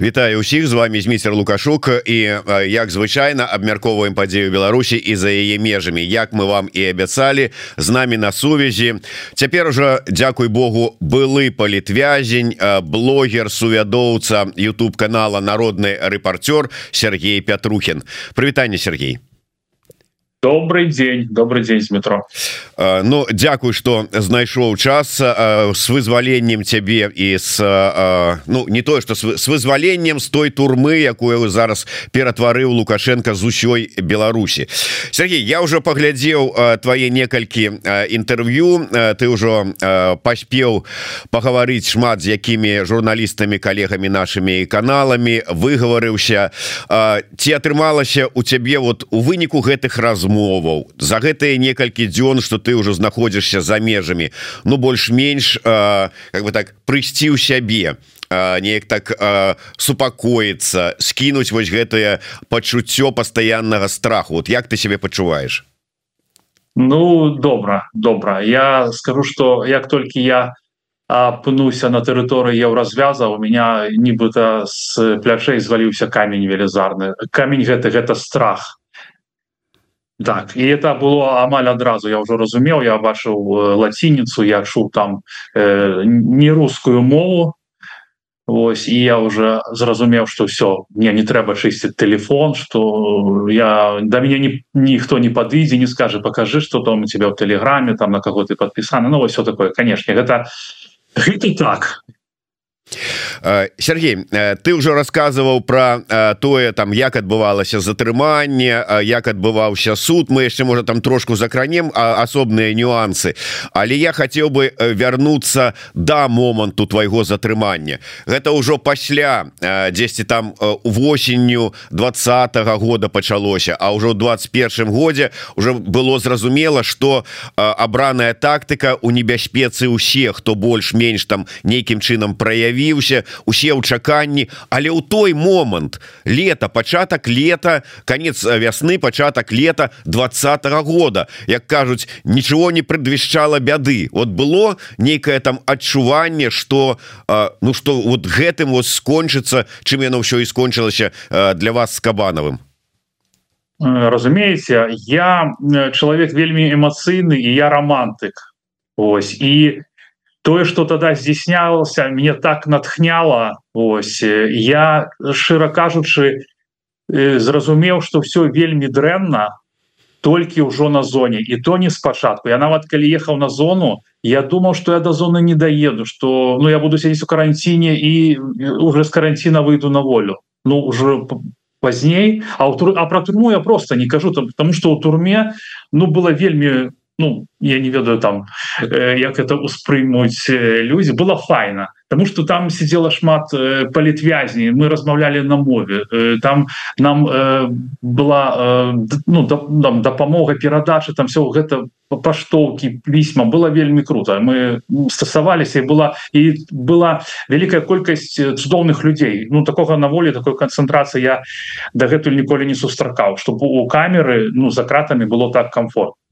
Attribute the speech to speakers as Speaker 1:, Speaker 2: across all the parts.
Speaker 1: Вітаю усіх з вами змейстер лукашук і як звычайна абмярковаем падзею Беларусі і за яе межамі. Як мы вам і абяцалі з намі на сувязі. Цяпер ужо Дякуй Богу былы палітвязень блогер сувядоўца YouTube канала народны рэпартёр Сергей Пятрухин прывітанне Сергей
Speaker 2: добрый день добрый день з метро.
Speaker 1: Ну Дякую что знайшоў час с вызваленнем цябе і с Ну не тое что с вызваленнем с той турмы якую зараз ператварыў лукашенко з усёй Беларусі. Сергей я уже паглядзеў твои некалькі інтэрв'ю ты ўжо паспеў пагаварыць шмат з якімі журналістамі коллегамі нашими каналамі выгаварыўся ці атрымалася у цябе вот у выніку гэтых размов размоваў за гэтые некалькі дзён что ты уже знаходзішся за межамі ну больш-менш как бы так прыйсці ў сябе неяк так супакоіцца скінуць вось гэтае пачуццё пастаяннага страху. Вот як ты себе пачуваеш?
Speaker 2: Ну добра добра. Я скажу что як толькі я апынуся на тэрыторыі еўразвяза у меня нібыта с плячэй зваліўся камень велізарны. Камень гэты гэта страх так і это было амаль адразу я ўжо разумеў я бачыў лацініцу я чуў там э, не рускую мову. Вось і я уже зразумеў что все мне не трэба чысціць телефон что я да мяне ні, ніхто не подвідзе не скажи покажи что там у тебя в телеграме там на кого ты подпісаны Ну все такое. Конечно гэта гэта так
Speaker 1: Сергей ты ўжо рассказываў про тое там як адбывалася затрыманне як адбываўся суд. Мы яшчэ можа там трошку закранем асобныя нюансы. Але я хотел бы вярнуцца до моманту твайго затрымання гэта ўжо пасля 10 там восенню двадцатого года пачалося а ўжо 21 годзе уже было зразумела что абраная тактыка у небяспецы усе хто больш-менш там нейкім чынам праявіўся усе ў чаканні. Але ў той момант лета пачатак лета конец вясны пачатак лета двадцатого года. Як кажуць ничего не предвішчала бяды. Вот было нейкае там адчуванне что ну что вот гэтым вот скончыцца чым яно ўсё і скончылася для вас с кабанавым
Speaker 2: разумееце я чалавек вельмі эмацыйны і я романтык Ось і тое что тогда здійснялася мне так натхняла ось я шчыра кажучы зразумеў что все вельмі дрэнна толькі ўжо на зоне і то не спачатку. Я нават калі ехаў на зону я думаў что я до зоны не доеду что ну я буду сядзець у каранціне і уже з каранціна выйду на волю. Ну уже пазней а, а про турму я просто не кажу там потому что у турме ну было вельмі ну я не ведаю там э, як это успрымуць э, людзі. Было файна потому что там сидела шмат э, палітвязней мы размаўлялі на мове. Там нам была ну там дапамога перадачы там все гэта паштоўкі пісьма. Было вельмі круто мы стасаваліся і была і была вялікая колькасць цудоўных людзей. Ну такога на волі такой канцэнтрацыі я дагэтуль ніколі не сустракаў. Чтобы у камеры ну за кратами было так комфортно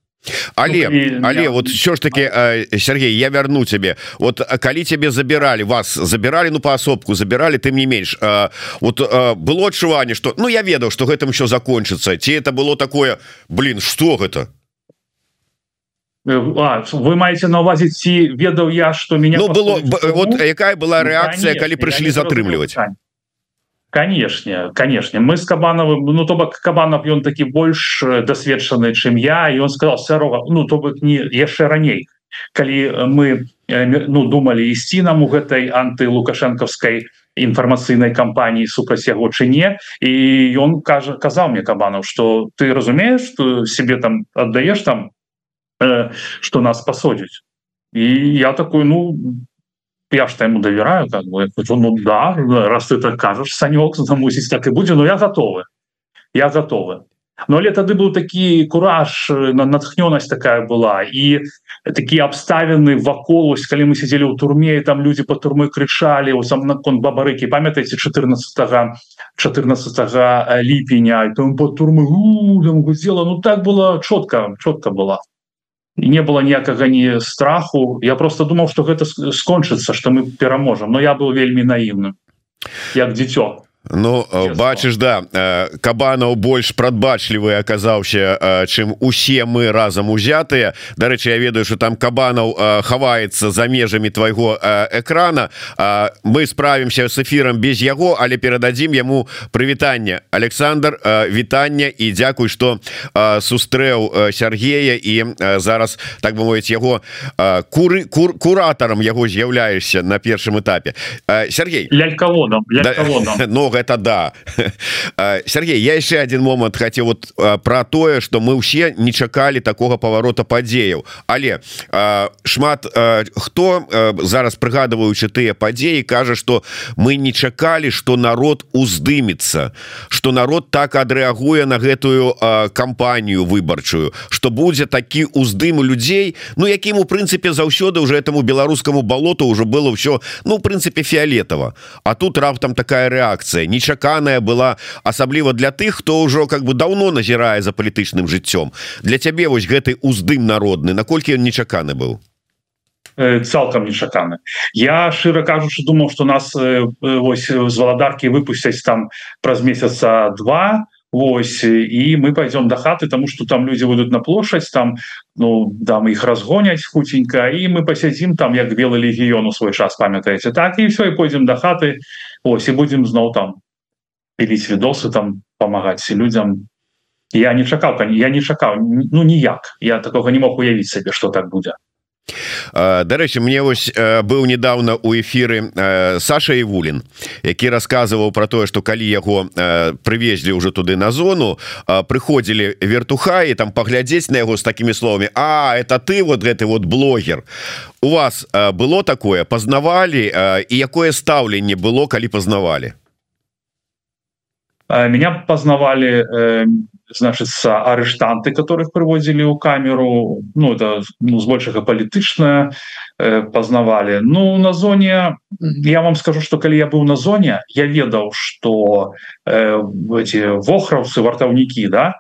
Speaker 1: але ну, але я... вот все ж таки Сергей я верну тебе. Вот калі тебе забирали вас забирали ну поасобку забирали ты не менш вот было адчуванне что ну я ведаў что гэтым еще закончится ці это было такое блин что гэта
Speaker 2: э, А, вы маете на увазе ці ведаў я что меня
Speaker 1: ну, было вот якая была реакция ну, калі прыйшлі затрымліваць
Speaker 2: канешне канешне мы с кабановым ну то бок кабанов ён такі больш э, дасведчаны чым я і он сказал сярога ну то бок не яшчэ раней калі мы э, ну думали ісці нам у гэтай антылукашэнкаўскай інфармацыйнай кампаніі супраць яго чыне і ён кажа казаў мне кабанов что ты разумееш что себе там аддаеш там что э, нас пасодзіць і я такой ну я что ему доверяю как бы. Хочу, ну да раз ты так кажешь санек замусить так и будет но я готовы. Я готовы. Но але тады был такі кураж на натхнёнасць такая была і такие абставины ваколось калі мы сидели у турме там люди по турмы крычали у сам након бабарыки памятаете 14 14 ліпеня по турмы гудела ну так было четко четко была і не было ніякага не страху. Я просто думаў что гэта скончыцца что мы пераможам но я был вельмі наіўным як дзіцё
Speaker 1: Ну бачыш да кабанаў больш прадбачлівы аказаўся чым усе мы разам узятыя Дарэчы Я ведаю что там кабанаў хаваецца за межамі твайго экрана. Мы справимся с эфиром без яго але перададзім яму прывітанне Александр вітання і дзякуй что сустрэў Сергея і зараз так бы мовіць яго куры кур куратарам яго з'яўляешься на першым этапе. Сергей.
Speaker 2: Лялькаводам
Speaker 1: но гэта да. Сергей я яшчэ один момант хотел вот про тое что мы ўсе не чакалі такого поворота падзеяў але шмат хто зараз прыгадываючы тыя падзеі кажа что мы не чакалі что народ уздымецца что народ так адрэагуе на гэтую кампанію выбарчую что будзе такі уздым людзей Ну якім у прынцыпе заўсёды уже этому беларускаму балоту уже было ўсё ну в прынцыпе фіолетова А тут раптам такая реакция рэакцыя нечаканая была асабліва для тых хто ўжо как бы давно назірае за палітычным жыццём. Для цябе вось гэты уздым народны наколькі ён нечаканы быў?
Speaker 2: Цалкам нечаканы. Я шчыра кажучы думаў что нас вось з валадаркі выпусцяць там праз месяца два Вось і мы пойдем до хаты тому что там люди будут на плошадь там ну там их разгоняць хутенько і мы посядзім там як белый легіён у свой час памятаете? Так і все і пойдем до хаты. Ось і будем зноў там піліць відосы там помагаць людям. Я не чакаў я не чакаў ну ніяк. Я такого не мог уявіць сабе что так будзе
Speaker 1: Дарэчы мне вось быў недавно у эфиры Саша Івулін які рассказываў про тое что калі яго прывезлі уже туды на зону прыходзілі вертухаі там паглядзець на яго с такими словамі А это ты вот гэты вот блогер у вас было такое? Пазнавалі і якое стаўленне было калі пазнавалі
Speaker 2: меня пазнавалі значится арыштанты которых привозили у камеру. Ну это ну, збольшага палітычная э, познавали. Ну на зоне я вам скажу что калі я был на зоне я ведаў что э, эти вохраўцы вартаўнікі да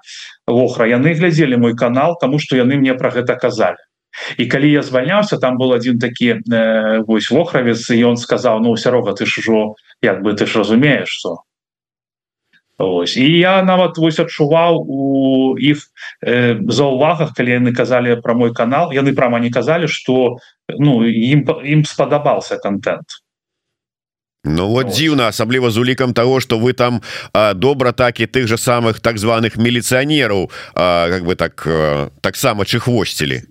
Speaker 2: вохра яны глядзелі мой канал тому что яны мне про гэта казалі. І калі я звальняўся там был один такі э, вось вохравец і он сказал ну сярога ты ж ужо як бы ты ж разумеешь что Ось. і я нават вось адчуваў у іх э, за ўвагах калі яны казалі пра мой канал. Яны прама не казалі что ну ім ім спадабаўся контент
Speaker 1: Ну вот дзіўна асабліва з улікам того что вы там а, добра так і тых же самых так званых міліцыянераў как бы так таксама чыхвосцілі.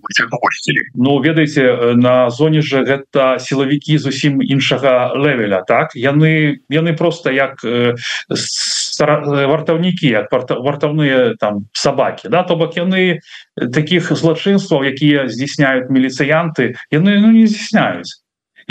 Speaker 2: Ну ведаеце на зоне же гэта сілавікі зусім іншага левеля так? Яны яны просто як э, вартаўнікі як вартаўныя там сабакі да то бок яны таких злачынстваў якія здійсняюць міліцыянты яны ну, не здійсняюць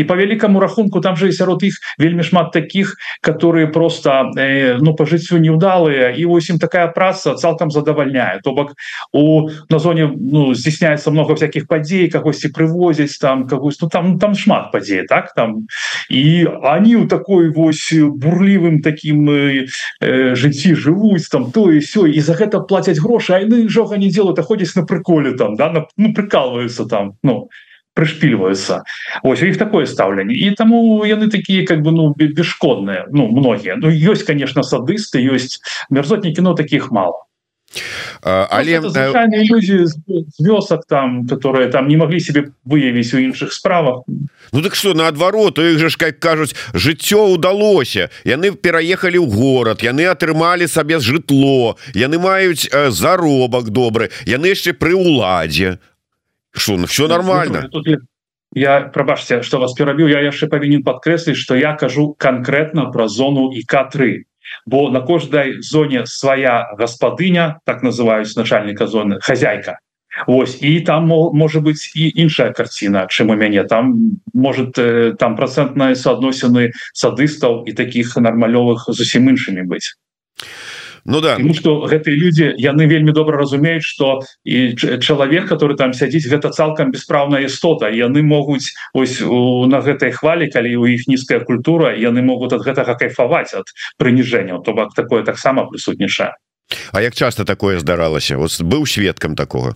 Speaker 2: і по вялікаму рахунку там же сярод іх вельмі шмат таких которые просто э, ну по жыццю неудалыя і восьім такая праца цалкам задавальняе то бок у на зоне ну здійсняется много всяких падзей кагосьці прывозяць там кагось ну там там шмат падзей так там. І они у такой вось бурлівым таким э, э, жыцці жывуць там то і все і за гэта платяць грошы айны жога не делают а ходзяць на приколе там да на, ну прикалываются там ну. и прышпільваюцца. Ось у іх такое стаўленне. І таму яны такія как бы ну бесшкодныя ну многія. Ну ёсць конечно садысты ёсць мерзотні кіно таких мало
Speaker 1: але
Speaker 2: люди вёсак там которые там не могли себе выявіць у іншых справах.
Speaker 1: Ну так что наадварот іх же ж как кажуць жыццё удалося. Яны пераехалі ў горад яны атрымалі сабе жытло яны маюць заробак добры яны яшчэ пры ўладзе что ну все нормально.
Speaker 2: тут, тут я пробачьте что вас перабіў я яшчэ павінен подкрэсліць что я кажу конкретно про зону и к3 бо на кожнай зоне своя гаспадыня так называюсь начальника зоны хозяйка. Ось і там может быть і іншая карціна чым у мяне там может э, там процентныя суадносіны садыстаў і таких нармалёвых зусім іншымі быць
Speaker 1: Ну да.
Speaker 2: Тому что гэтые люди яны вельмі добра разумеюць что і чалавек который там сядзіць гэта цалкам бесправная істота яны могуць ось у, на гэтай хвалі калі у іх нізкая культура яны могуць ад гэтага кайфаваць ад прыніжэнняў то бок такое таксама прысутнічае
Speaker 1: А як часто такое здаралася вот быў сведкам такого?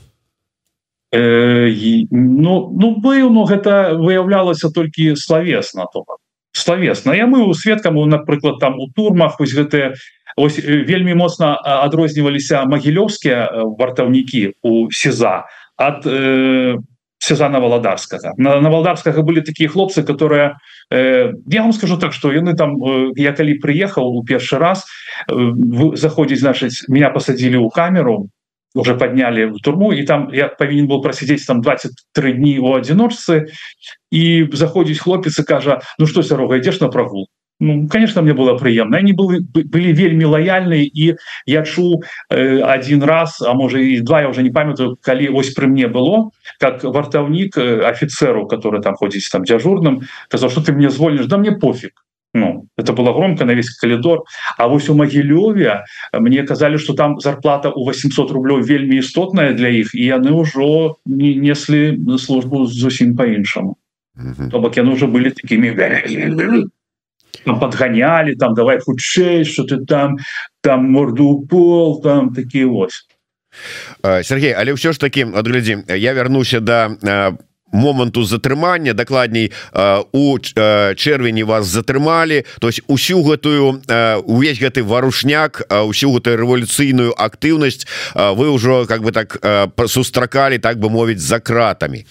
Speaker 2: Э, ну ну быў но гэта выяўлялася толькі славесна то словесна мы у сведкаму напрыклад там у турмах вось гэтыя ось вельмі моцна адрозніваліся магілёўскія вартаўнікі у сеза ад э, сезана валадарскага. На, на валдарскага былі такія хлопцы которые э, я вам скажу так что яны там э, я калі приехал у першы раз э, заходзіць значыць меня посадили у камеру уже подняли в турму и там я повинен был просидеть там 23 дні у адзіночцы и заходзіць хлопец и кажа ну что сярога идешь на прогул Ну, конечно мне было прыемна они были были вельмі лояльны і я чу э, один раз а может и два я уже не памятаю калі ось при мне было как вартаўнік э, офіцеру который там ходзіць там дзяжурным сказал что ты мне звольнишь да мне пофиг Ну, это было громко на весь коридор. А вось у магілёве мне казали что там зарплата у 800 рублей вельмі істотная для іх і яны ўжо не несли службу зусім по-іншаму то бок яны уже были такими там подгоняли там давай хутчэй что ты там там морду пол там такие ось
Speaker 1: Сергей але ўсё ж таки адглядзі я вярнуся до да, моманту затрымання дакладней у чэрвені вас затрымалі то есть усю гэтую увесь гэты варушняк усю гэтую рэвалюцыйную актыўнасць вы ўжо как бы так сустракалі так бы мовіць за кратамі.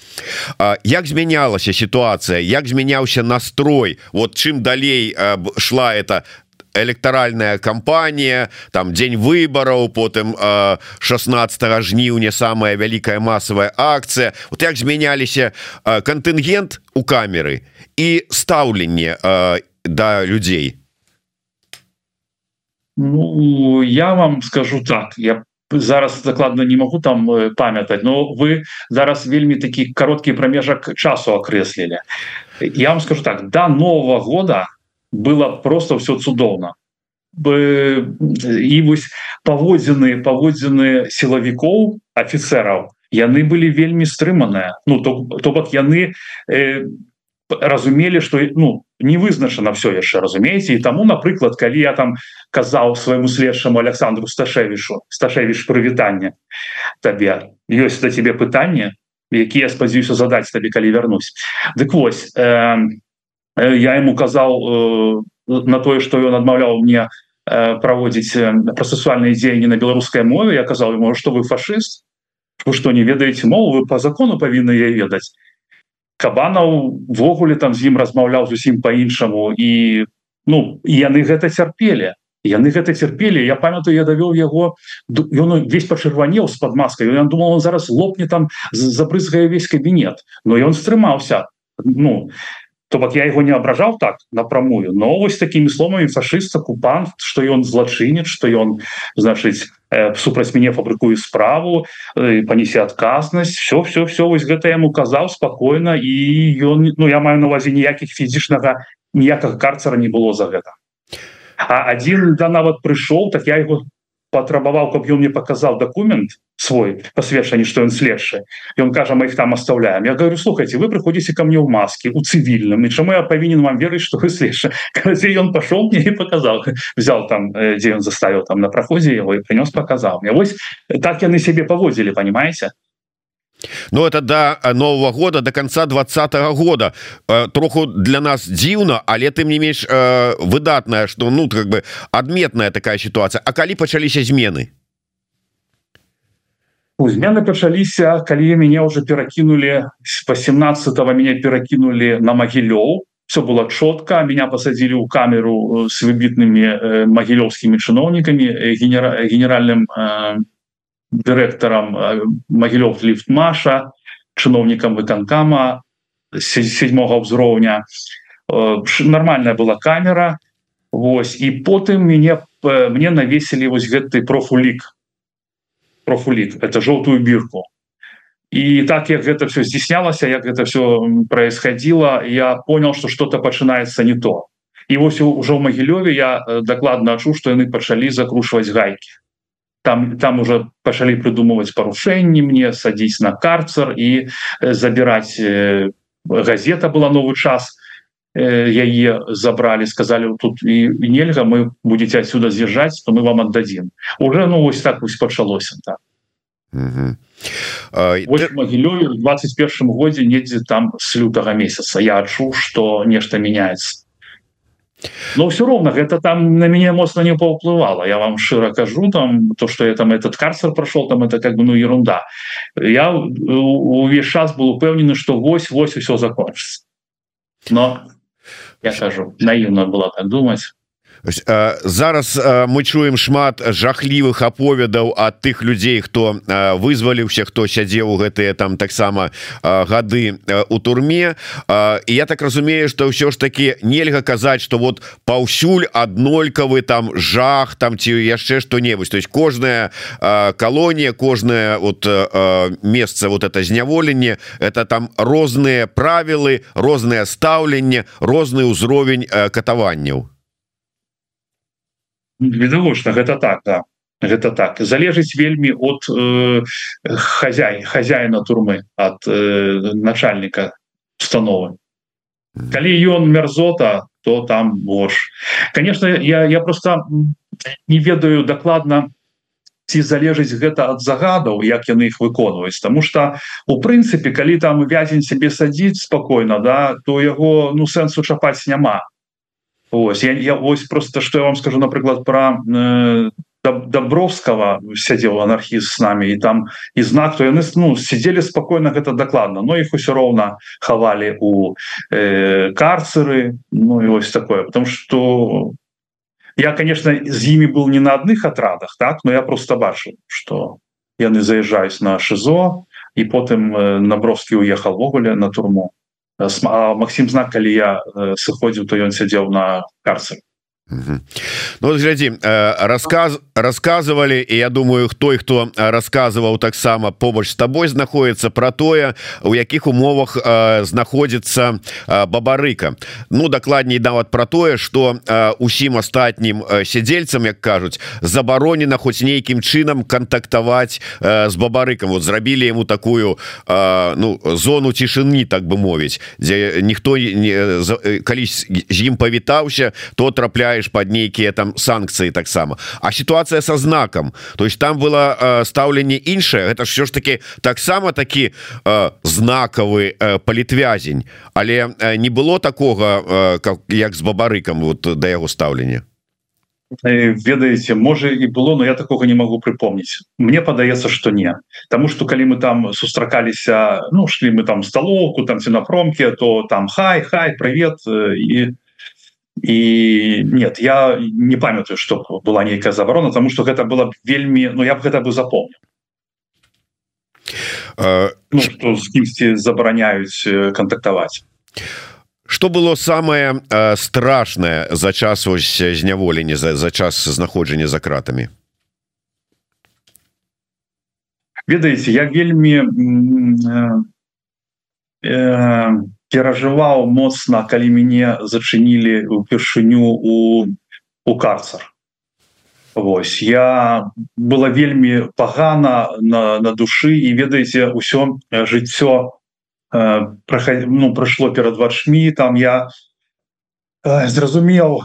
Speaker 1: Як змянялася сітуацыя як змяняўся настрой? Вот чым далей шла это электаральная кампанія там дзень выбораў потым 16 жніўня самая вялікая масавая акцыя вот як змяняліся кантынгент у камеры і стаўленне да людзей?
Speaker 2: Ну я вам скажу так я зараз дакладна не могу там памятаць но вы зараз вельмі такі кароткі прамежак часу акрэслілі. Я вам скажу так до нового года было просто все цудоўна і вось паводзіны паводзіны сілавікоў офіцераў яны былі вельмі стрыманыя. Ну то, то бок яны э, разумелі что ну не вызначана все яшчэ разумееце? І таму напрыклад калі я там казаў свайму следшаму Александру сташевішу сташевіш прывітання табе. Ёсць да тебе пытанне якія спадзяюся задаць табе калі вярнусь дык вось э, Э, я ему казал э, на тое что ён адмаўляў мне э, праводзіць працэсуальныя дзеянні на беларускай мове. Я казал ему что вы фашист? Вы что не ведаеце мову вы по закону павінны я ведаць кабанаў ввогуле там з ім размаўляў зусім по-іншаму і ну яны гэта цярпелі яны гэта цярпелі я памятаю я давёў яго ён весь пачырванеў з-под маскай ён думал он зараз лопне там забрызгае весь кабінет но ён стрымаўся ну то бок я его не абражаў так напрамую но вось такими словамі фашист оккупант что ён злачынец что ён значыць э, супраць мяне фабрыкую справу э, понесе адказнасць все все все вось гэта яму казаў спокойно і ён Ну я маю на увазе ніякіх фізічнага ніякага карцера не было за гэта а один да нават прыйшоў так я его патрабаваў каб ён мне показал документ свой посвяшанне что ён следшы и он кажа мы их там оставляем я говорю слухайте вы приходите ко мне в маске у цивільным и чаму я повинен вам верыць что вы следшы он пошел мне и показал взял там где он заставил там на проходе его и принес показал мне. Вось так яны себе повозили понимаете?
Speaker 1: Ну это до да нового года до конца двадцатого года. Э, троху для нас дзіўна але ты не менш э, выдатная что ну как бы адметная такая ситуация. А калі пачаліся змены
Speaker 2: змены пачаліся калі мяне уже перакінули по 17 меня перакінули на магілёў. Все было четко меня посадили у камеру с выбітными э, магілёўскімі чыноўнікамі генера генеральным э, дырэктарам магілёв ліфт маша чыноўнікам выканкама седьмого ўзроўня. Нормальная была камера Вось і потым мяне мне навесілі вось гэты профулік профулік это жоўтую бірку і так як гэта все здійснялася як гэта все происходило я понял что что-то пачынаецца не то. І вось ужо ў магілёве я дакладна адчу што яны пачалі закрушваць гайкі там там уже пачалі придумывать парушэнні мне садіць на карцер і забирать газета была новый час яе забрали сказали тут і нельга мы будете отсюда з'язджаць то мы вам отдадим уже ну вось так вось пачалося так могілёю 21 годзе недзе там с лютага месяца. Я адчу что нешта меняется. Но все роўна гэта там на мяне моцна не паўплывала я вам шчыра кажу там то что я там этот карцер прошел там это как бы ну ерунда. Я увесь час был упэўнены что вось вось все закончится. Но я кажу наивно было так думать
Speaker 1: зараз мы чуем шмат жахлівых аповедаў ад тых людзей хто вызваліўся хто сядзеў у гэтыя там таксама гады у турме. І я так разумею что ўсё ж таки нельга казаць что вот паўсюль аднолькавы там жах там ці яшчэ что-небудзь то есть кожная калонія кожная вот месца вот это зняволенне это там розныя правілы розныя стаўленне розны ўзровень катаванняў
Speaker 2: відавочна гэта так да. Гэта так. Залежыць вельмі от э, хозяй хозяина турмы от э, начальника установы. Калі ён мерзота то там больш конечно я я просто не ведаю дакладна ці залежыць гэта ад загадаў як яны их выконваюць. Тому что у прынцыпе калі там вязень себе садзіць спокойно да то яго ну сэнсу чапаць няма Ось, я, я ось просто что я вам скажу напрыклад про э, добровского сядзел анархіст с нами і там і знак то яны ну сидели спокойно гэта дакладно но их усё роўна хавали у э, карцеры ну и ось такое потому что я конечно з імі был не на адных атрадах так но я просто бачу что яны заезжаюсь на шизо і потым э, набровскі уехал ввогуле на турму Макссім знак калі я сыходзіў то ён сядзеў на карцы
Speaker 1: Ну глядзі э, рассказ рассказывалі і я думаю той хто рассказываў таксама побач з табой знаходіцца про тое у якіх умовах э, знаходзіцца э, бабарыка. Ну дакладней нават про тое что усім астатнім сядзельцам як кажуць забаронена хоць нейкім чынам кантактаваць з бабарыкам вот зрабілі ему такую ну зону цішыні так бы мовіць дзе ніхто не калі з ім павітаўся то трапляе падпадаешь под нейкіе там санкцыі таксама а ситуация со знаком. То есть там было э, стаўленне іншае это все ж таки таксама такі э, знакавы э, палітвязень але э, не было такого э, как як з бабарыкам вот да яго стаўлення
Speaker 2: э, ведаеце можа і было но я такого не могу припомніць мне падаецца что не. Тому что калі мы там сустракаліся ну шли мы там столовку там ці на промке то там хай хай привет і э, і нет я не памятаю что была нейкая забарона тому что гэта было вельмі Ну я б гэта бы запомнил. Ну, з кімсьці забараняюць кантактаваць
Speaker 1: что было самое э, страшное за час ось зняволення за, за час знаходжання за кратами?
Speaker 2: Ведаеце я вельмі э, э, перажываў моцна калі мяне зачынілі упершыню у у карцар. Вось я была вельмі пагана на, на душы і ведаеце ўсё жыццё э, ну прайшло перад вачмі там я э, зразумеў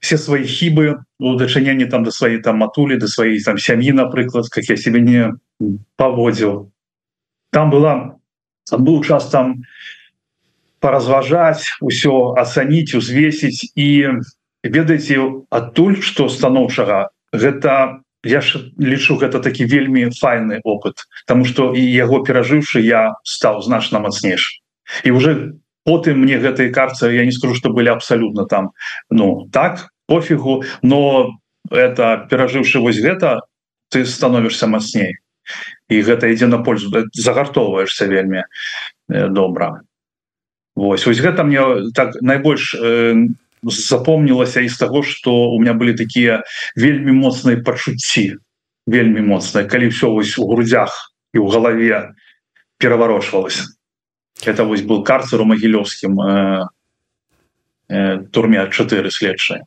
Speaker 2: все свои хібы у дачыненні там да свае там матулі да сваей там сям'і напрыклад как я себе не паводзіў. Там была быў час там поразважаць усё ацаніць узвесіць і ведаеце адтуль что станоўчага гэта я ж лічу гэта такі вельмі файны опыт. Тому что і яго перажыўшы я стаў значна мацнейш і уже потым мне гэтай карцы я не скажу что былі абсалютна там ну так пофігу но это перажыўшы вось гэта ты становішься мацней і гэта ідзе на пользу загартоўваешься вельмі э, добра. Вось ось гэта мне так найбольш э, запомнілася из того что у меня были такія вельмі моцныя пачуцці вельмі моцныя калі все вось у грудях і у галаве пераварочвалася. Это вось был карцер у магілёўскім э, э, турме 4 следчыя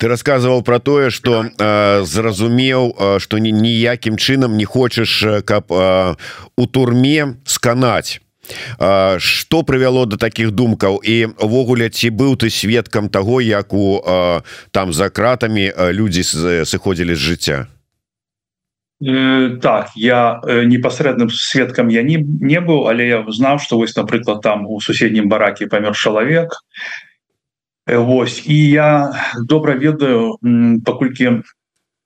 Speaker 1: ты рассказываў про тое что э, зразумеў э, что ні ніякім чынам не хочаш э, каб э, у турме сканаць что прывяло до таких думкаў і увогуле ці быў ты сведкам того як у там за кратами людзі сыходзілі з жыцця
Speaker 2: э, так я э, непасрэдным сведкам я не не быў але я знаў что вось напрыклад там у суседнім бараке памёр чалавек Вось і я добра ведаю паколькі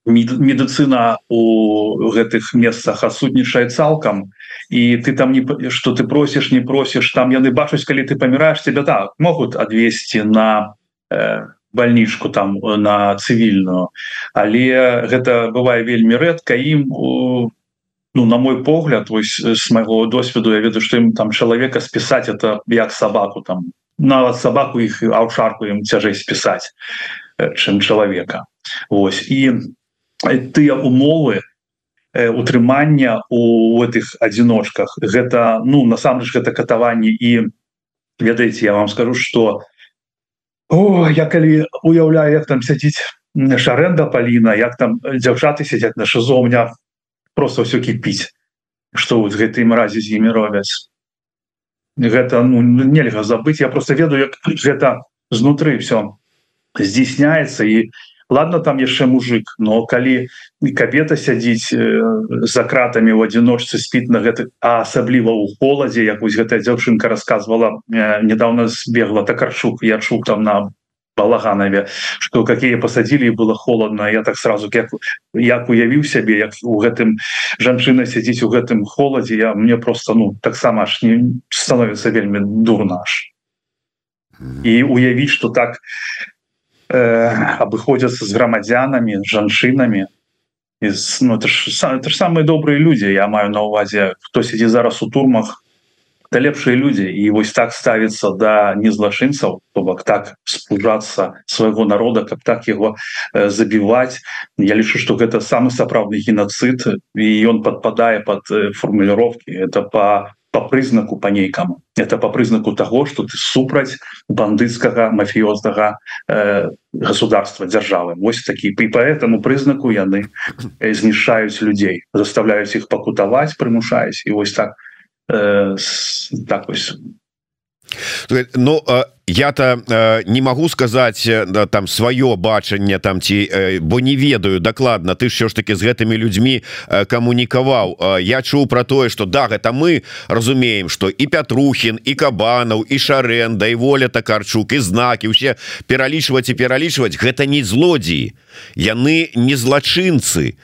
Speaker 2: медыцына у гэтых месцах адсутнічае цалкам. І ты там не что ты просіш не просіш там яны бачуць калі ты паміраешь тебя так могут адвесці на э, больничку там на цывільную. Але гэта бывае вельмі рэдка. Ім у Ну, на мой погляд вось с майго досведу я ведаю что ім там чалавека спісаць это як сабаку там нават сабаку іх аўшарку ім цяжэй спісаць чым чалавека Вось і тыя умовы утрымання у этих адзіночках гэта ну насамрэч гэта катаванне і ведаеце я вам скажу что О я калі уяўляю як там сядзіць шарэнда паліна як там дзяўчаты сядзяць на шизо у меня просто все кіпіць что вот гэтым разе з імі робяць гэта ну, нельга забыть я просто ведаю як гэта знутры все здійсняется і ладно там яшчэ мужик но калі кабета сядзіць за кратами в адзіночцы спіт на гэты асабліва у холадзе як вось гэтая дзяўчынка рассказывала недавно збегла такарчук я чук там на балаганаве что какие посадили было холодно я так сразу як як уявіў сябе як у гэтым жанчына сядзіць у гэтым холадзе я мне просто ну таксама ж не становится вельмі дурнаш і уявіць что так э, абыходзяцца з грамадзянамі жанчынамі из ну, это ж, это ж самые добрые люди я маю на увазе хто сядзі зараз у турмах это лепшие люди. І вось так до да незлачынцаў то бок так спужацца свайго народа каб так его э, забіваць я лічу что гэта самы сапраўдны геноцид і он подпадае под э, формулировки. Это по по прызнаку по нейкаму это по прызнаку того что ты супраць бандыцкага мафіознага э, государства дзяржавы Вось такі и поэтому прызнаку яны знішаюць людзей заставляюць их пакутаваць прымушаюсь і вось так э, так вось
Speaker 1: Ну я-то э, не могу сказать да, там свое бачанне там ці э, бо не ведаю дакладна ты що ж таки з гэтымі людьми э, камунікаваў. Э, я чуў про тое что да гэта мы разумеем что і Пятрухін і кабанаў і шарэнда і воля такарчук і знаки усе пералічваць і пералічваць гэта не злодзеі. Яны не злачынцы.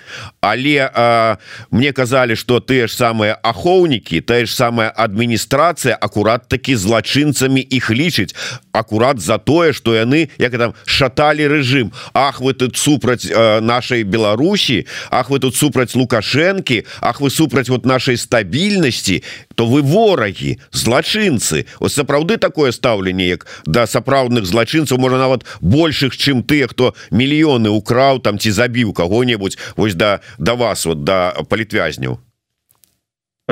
Speaker 1: Але э, мне казалі что ты ж самыя ахоўнікі тая ж самая адміністрацыя акурат таки злачынцамі іх лічыць акурат за тое что яны як там шаталі режим Ах вы тут супраць э, нашай Беларусі Ах вы тут супраць лукашэнкі Ах вы супраць вот нашай стабільнасці то вы ворагі злачынцы. Ось сапраўды такое стаўленне як да сапраўдных злачынцаў можа нават большых чым тыя хто мільёны украў там ці забіў кого-небудзь вось да да вас вот да палітвязняў
Speaker 2: Э,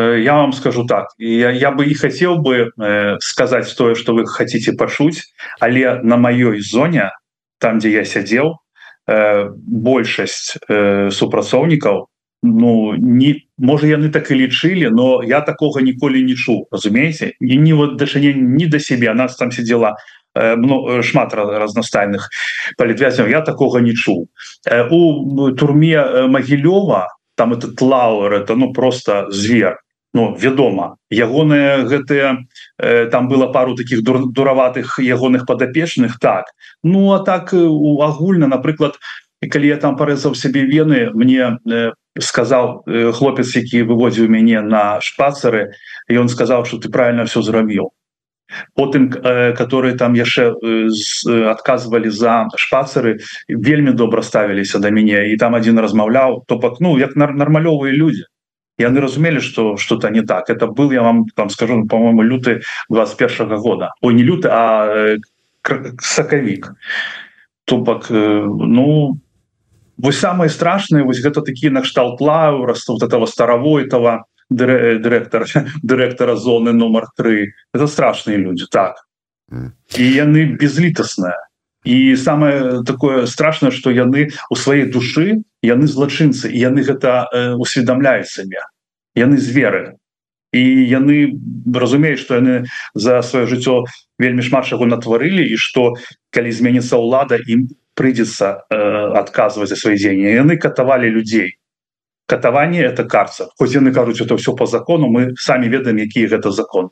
Speaker 2: я вам скажу так я, я бы и хотел бы э, сказать тое что вы хотите пашуть але на маёй зоне там где я сядзел э, большасць э, супрацоўнікаў ну не можа яны так і лічылі но я такого ніколі не чу разумееце і не вот дачынення не до себе нас там сидела э, э шмат разнастайных палітвязняў я такого не чу э, у турме э, магілёва там этот лауэр это ну просто звер ну вядома ягоныя гэтыя э, там было пару таких дур, дураватых ягоных падапечных так. Ну а так у агульна напрыклад калі я там парэзаў сябе вены мне э, сказал э, хлопец які выводзіў мяне на шпацары і он сказал что ты правильно все зрабіў. Потым э, которые там яшчэ э, адказвалі за шпацары вельмі добра ставіліся да мяне. І там один размаўляў то пак ну як нармалёвыя люди яны разумелі что что-то не так. Это был я вам там скажу по-моему люты 21 -го года. Ой не люты а сакавік то бок ну вось самые страшные вось гэта такие накшталт лаура вот этого старого этого директора директора зоны номер 3 это страшные люди так. І яны безлітасныя і самое такое страшное что яны у сваёй душы яны злачынцы і яны гэта э, усведомляюць сабе. Яны зверы. І яны разумеюць что яны за сваё жыццё вельмі шмат чаго натварылі і что калі зменіцца ўлада ім прыйдзецца э, адказваць за свои дзеянні. Яны катавалі людзей. Катаванне это карца. Хоць яны кажуць это все по закону мы самі ведаем які гэта закон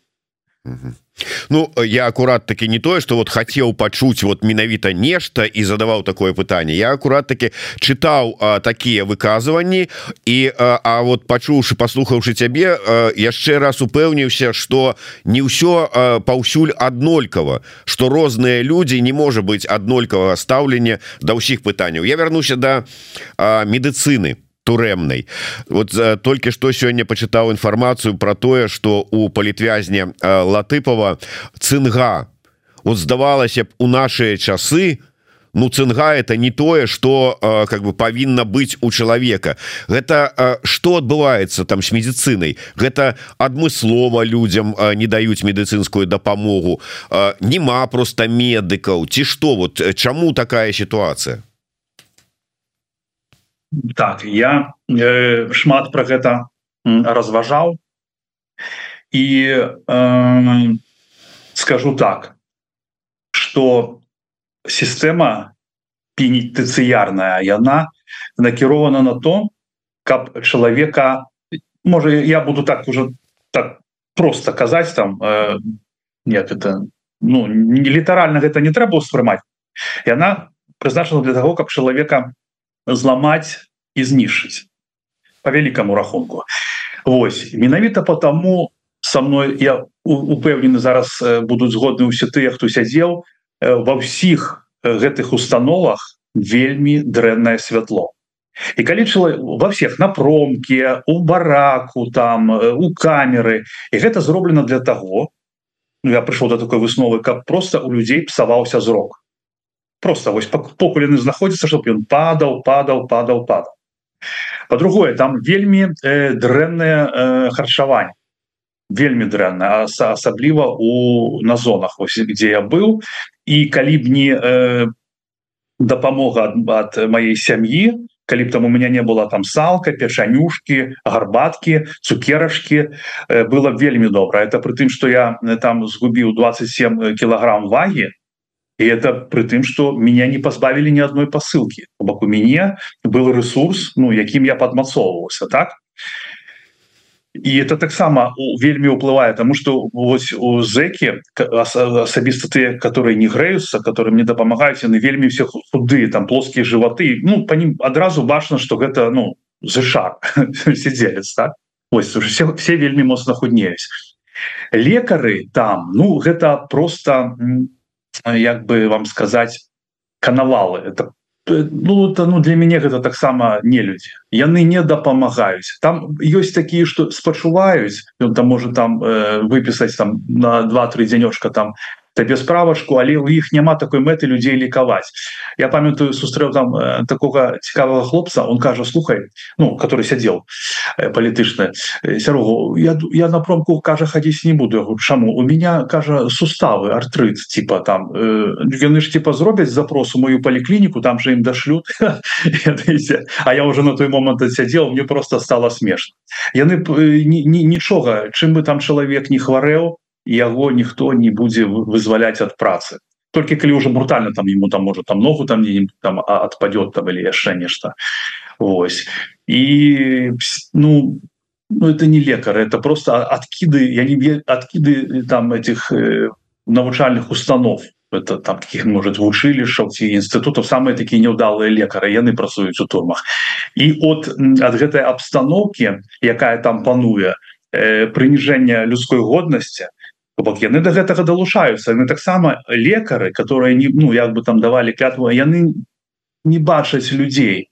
Speaker 1: Ну я акурат таки не тое что вот хотел пачуць вот менавіта нешта і задаваў такое пытанне я акурат таки чытаў такія выказыванні і а, а вот пачуўшы послухаўшы цябе яшчэ раз упэўніўся что не ўсё паўсюль аднолькава что розныя людзі не можа быть аднолькавага стаўлення да ўсіх пытанняў я вярнуся до да, медыцыны по турэмнай вот за толькі что сёння почытаў інфармацыю про тое что у палітвязня латыпова цынга вот здавалася б у наши часы ну цынга это не тое что как бы павінна быць у чалавека гэта что адбываецца там с медицинай гэта адмыслова людям не даюць медыцынскую дапамогу нема просто медыкаў ці что вот чаму такая ситуация
Speaker 2: так я э, шмат про гэта разважаў. І э, скажу так что сістэма пенітыцыярная яна накірована на то каб чалавека можа я буду так уже так просто казаць там э, нет это ну не літаральна гэта не трэба ўспрымаць яна прызначана для того каб чалавека зламаць і знішчыць по великкаму рахунку. Вось менавіта потому со мной я упэўнены зараз будуць згодны ўсе тыя хто сядзеў. Ва ўсіх гэтых установах вельмі дрэннае святло. І калі во всех на промке у бараку там у камеры і гэта зроблена для того ну, я прыйшоў до такой высновы каб просто у людзей псаваўся зрок просто вось покулены знаходзіцца чтоб ён падаў падаў падаў падаў. По-другое там вельмі э, дрэнное э, харчаванне. Вельмі дрэнна асабліва у на зонах ось, где я быў. І калі б не э, дапамога ад маей сям'і калі б там у меня не было там салка печанюшки гарбатки цукерашки э, было вельмі добра. Это при тым что я э, там згубіў 27 кілаграмм ваги и это при тым что меня не позбавили ни одной посылки. Бок у мяне был ресурс ну якім я подмацоўваўся так? И это таксама вельмі уплывае тому что вось у зеки асабіста ты которые не грэются которые мне дапамагаюць яны вельмі все худы там плоскія животы. Ну по ним адразу бачно что гэта ну ЗША сиделец так? Ось все, все вельмі моцна худнеюсь. Лекары там ну гэта просто як бы вам сказать канавалы. Это ну это ну для мяне гэта таксама не людзі яны не дапамагаюць. Там ёсць такія что спачуваюць ён там можа там э, выпісаць там на два-тры дзянёшка там табе справачку але у іх няма такой мэты людзей лікаваць. Я памятаю сустрэў там э, такога цікавага хлопца он кажа слухай ну который сядзел э, палітычна э, сярогу я, я на промку кажа хадзіць не буду чаму? У меня кажа суставы артрыт типа там яны ж типа зробяць запрос у мою паліклініку там же ім дашлют А я уже на той момант сядзел мне просто стало смешно яны нічога чым бы там чалавек не хварэў яго ніхто не будзе вызваляць ад працы. Только калі уже брутально там ему там может там ногу там не там отпадет там или яшчэ нешта Вось. І ну ну это не лекар это просто откиды я не откиды там этих э, навучальных установ. Это там каких может вучылішаў ці інстытутов самые такие неудалые лекары яны працуюць у турмах. І от ад гэтай абстаноўки якая там пануе э, прыніжэння людской годнасці бок яны до гэтага далучаюцца. Мы таксама лекары которые не ну як бы там давали клятву яны не бачаць людзей.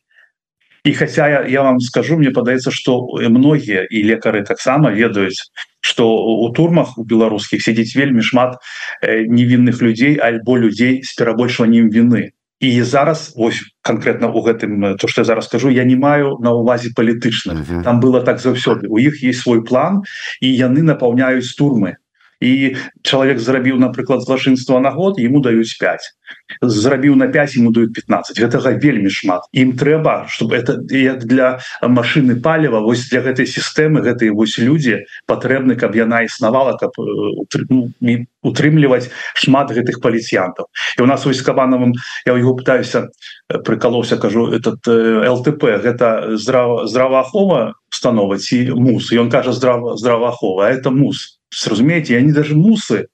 Speaker 2: І хотя я, я вам скажу мне падаецца что многія і лекары таксама ведаюць что у турмах у беларускіх сядзіць вельмі шмат э, невінных людзей альбо людзей с перабольшваннем вины і зараз ось конкретно у гэтым то что я зараз скажу я не маю на увазе палітычна uh -huh. там было так заўсёды. У іх есть свой план і яны напаўняюць турмы і чалавек зрабіў напрыклад злачынства на год ему даюць 5 зрабіў на 5 ему дают 15 гэтага вельмі шмат. Ім трэба чтобы это як для машины палева вось для гэтай сістэмы гэтые вось людзі патрэбны каб яна існавала каб ну, утрымліваць шмат гэтых паліцыянтаў і у нас вось кабанавым я ў яго пытаюся прыкалоўся кажу этот лтп гэта здрава здраваахова установа ці мус. Ён кажа здрава здраваахова это мус разумеете они даже мусы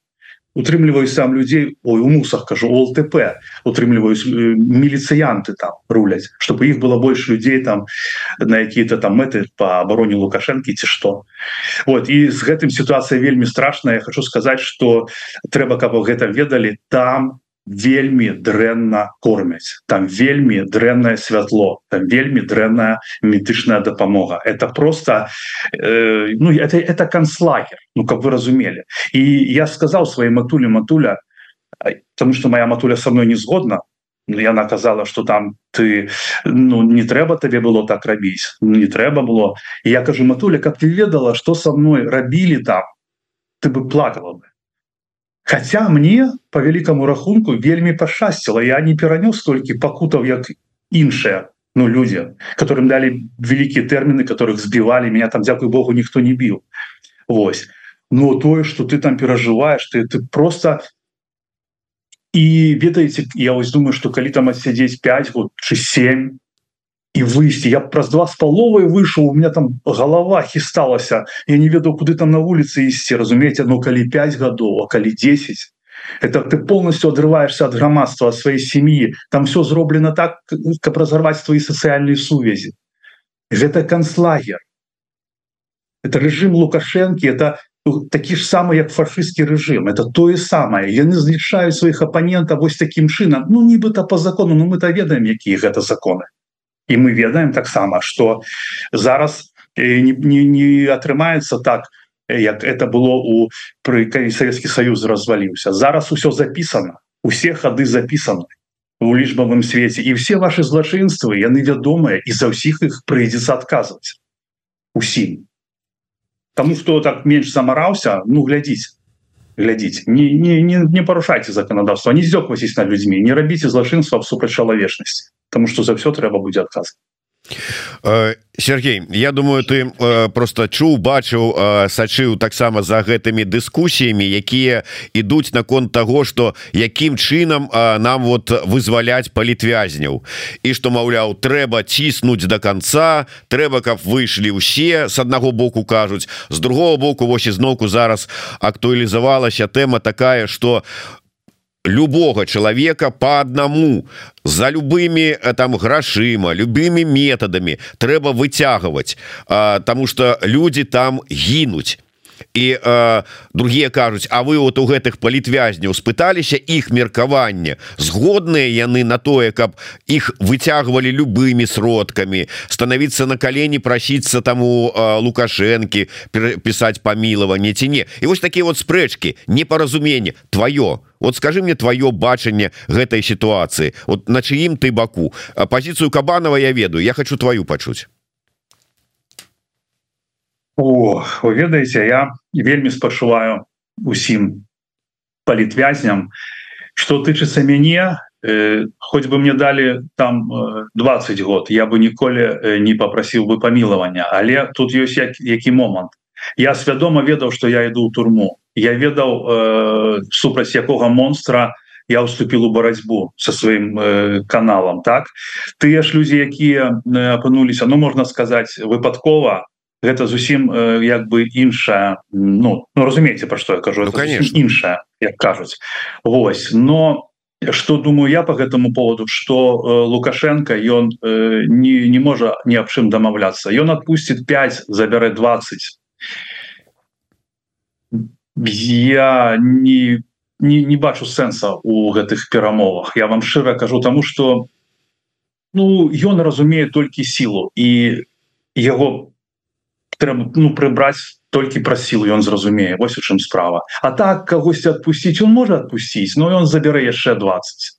Speaker 2: утрымліваюць сам людзей ой у мусах кажу ЛТП утрымліваюць э, міліцыянты там руляць чтобы іх было больш людзей там на какие-то там мэты по абароне лукашэнкі ці что. Вот і з гэтым сітуацыя вельмі страшная. Хочу сказаць что трэба каб гэта ведалі там вельмі дрэнна кормяць там вельмі дрэннае святло там вельмі дрэнная медычная дапамога. Это просто э, ну это это канцлагер ну как вы разумелі і я сказал своей матуле матуля потому что моя матуля со мной не згодна яна казала что там ты ну не трэба табе было так рабіць не трэба было я кажу матуля как ты ведала что со мной рабілі там ты бы плакала бы Хаця мне по вялікаму рахунку вельмі пашасціла я не перанёс столькі пакутаў як іншыя ну людзі которым далі вялікія тэрміны которых збівалі меня там дзякую Богу ніхто не біў Вось. Но тое что ты там перажываешь ты ты просто і ведаеце я вось думаю что калі там адсядзець 5 год чи 7 і выйсці я праз два з паловай выйшаў у меня там голова хісталася я не ведаў куды там на вуліцы ісці разумееце ну калі 5 гадоў а калі 10 это ты полностью адрываешься от грамадства сваёй сем'і там все зроблена так каб разорваць твои сацыяльныя сувязі гэта канцлагер это режим лукашэнкі это такі ж самы як фашистскі режим. Это тое самае яны знішаюць сваіх апанентаў вось таким чынам ну нібыта по закону ну мы-то ведаем якія гэта законы і мы ведаем таксама что зараз не, не, не атрымаецца так як это было у пры Савецкі Союз разваліўся. Зараз усё записано усе хады записаны у лічбавым свеце. І все ваши злачынствы яны вядомыя і за ўсіх іх прыйдзецца адказваць. Усім. Тому что так менш замараўся ну глядзіць глядзіць не, не, не, не парушайце законодаўства не здёквайся над людзьмі не рабіце злачынства супраць чалавечнасці тому что за все трэба будзе адказ
Speaker 1: э, Сергей Я думаю ты э, просто чуў бачыў э, сачыў таксама за гэтымі дыскусіямі якія ідуць наконт того что якім чынам нам вот вызваляць палітвязняў. І что маўляў трэба ціснуць до конца трэба каб выйшлі ўсе с аднаго боку кажуць з другого боку вось ізноўку зараз актуалізавалася тэма такая что любого человека по одному за любыми э, там грашыма любыми методами. Трэба выцягваць тому что люди там гінуть і э, другие кажуць А вы вот у гэтых палітвязняў спыталіся іх меркаванне? Згодныя яны на тое каб іх выцягвалі любымі сродкамі становіцца на калені прасіцца таму э, лукашэнкі пісаць памілаванне ці не? І вось такія вот спрэчки непаразуменне. Твоё вот скажи мне твоё бачанне гэтай сітуацыі. Вот на чыім ты баку? Пазіцыю кабанова я ведаю я хочу твою пачуць
Speaker 2: О, вы ведаеце я вельмі спачуваю усім палітвязням. Что тычыцца мяне э, хоть бы мне далі там 20 э, год я бы ніколі э, не попрасіў бы памілавання але тут ёсць як, які момант. Я свядома ведаў что я іду ў турму. Я ведаў э, супраць якога монстра я уступил у барацьбу со сваім э, каналам так? Тыя ж людзі якія апынуліся ну можна сказаць выпадкова гэта зусім э, як бы іншая ну, ну разумееце про что я кажу ну, конечно. іншая як кажуць. Вось но что думаю я по гэтаму поводу что э, лукашенко ён э, не не можа ні аб чым дамаўляцца. Ён отпустит 5 забярэ 20 я не не, не бачу сэнса у гэтых перамовах. Я вам шчыра кажу тому что ну ён разумее толькі сілу і яго трэба ну прыбраць толькі пра сілу ён зразумее вось у чым справа. А так кагосьці адпусціць он можа адпусціць но ён забярэ яшчэ 20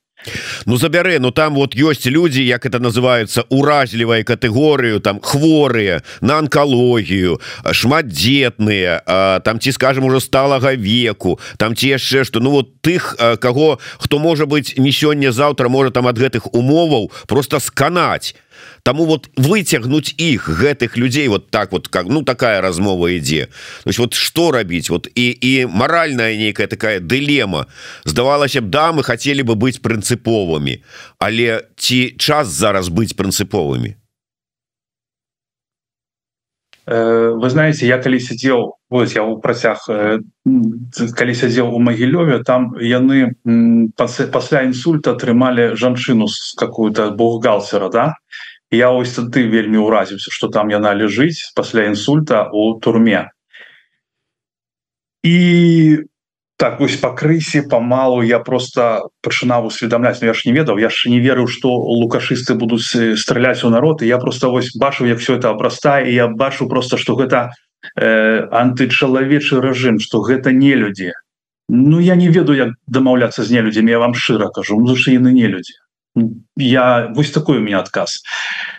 Speaker 1: Ну забярэ Ну там вот ёсць людзі як это называется уразлівай катэгорыю там хворыя на онкалогію шматдзетныя там ці скажем уже сталага веку там ці яшчэ что. Ну вот тых каго хто можа быть не сёння заўтра можа там ад гэтых умоваў просто сканаць Таму вот выцягнуць іх гэтых людзей вот так вот как ну такая размова ідзе то есть вот что рабіць вот і і маральная нейкая такая дылема здавалася б да мы хотели бы быць прынцыповымі але ці час зараз быць прынцыповымі
Speaker 2: вы знаете я калі сидел вот я у працяг калі сядзел у магілёве там яны пасля інсульта атрымалі жанчыну с какую-то бухгалтера да я ось ты вельмі ўразіўся что там яна ляжыць пасля інсульта у турме. І так вось па крысе памалу я просто пачынаў усведамляць я ж не ведаў я ж не верыў что лукашысты будуць страляць у народ. І я просто вось бачу як все это абрастае я бачу просто что гэта э, антычалавечы рэжым что гэта не людзі Ну я не ведаю як дамаўляцца з нелюдзямі я вам шчыра кажу ну, яны не людзі я вось такой у меня адказ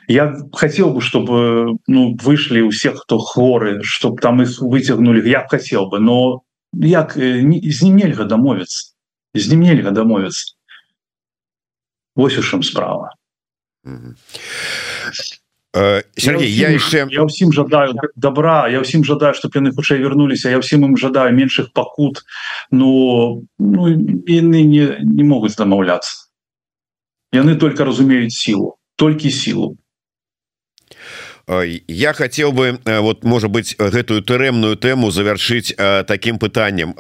Speaker 2: я хотел бы чтобы ну вышли у всех кто хворы чтобы там их выцягнули я хотел бы но як з ним нельга дамовіцца з ним нельга дамовіцца Вось у чым справа.
Speaker 1: Сергей я яшчэ
Speaker 2: я ўсім жадаю добра я ўсім жадаю чтоб яны хутчэй вярнуліся я ўсім ім жадаю меншых пакут но ну, яны не, не могуць дамаўляцца яны только разумеюць сілу толькі сілу
Speaker 1: я хотел бы вот может быть гэтую тэрэмную тэму завершыць таким пытанием.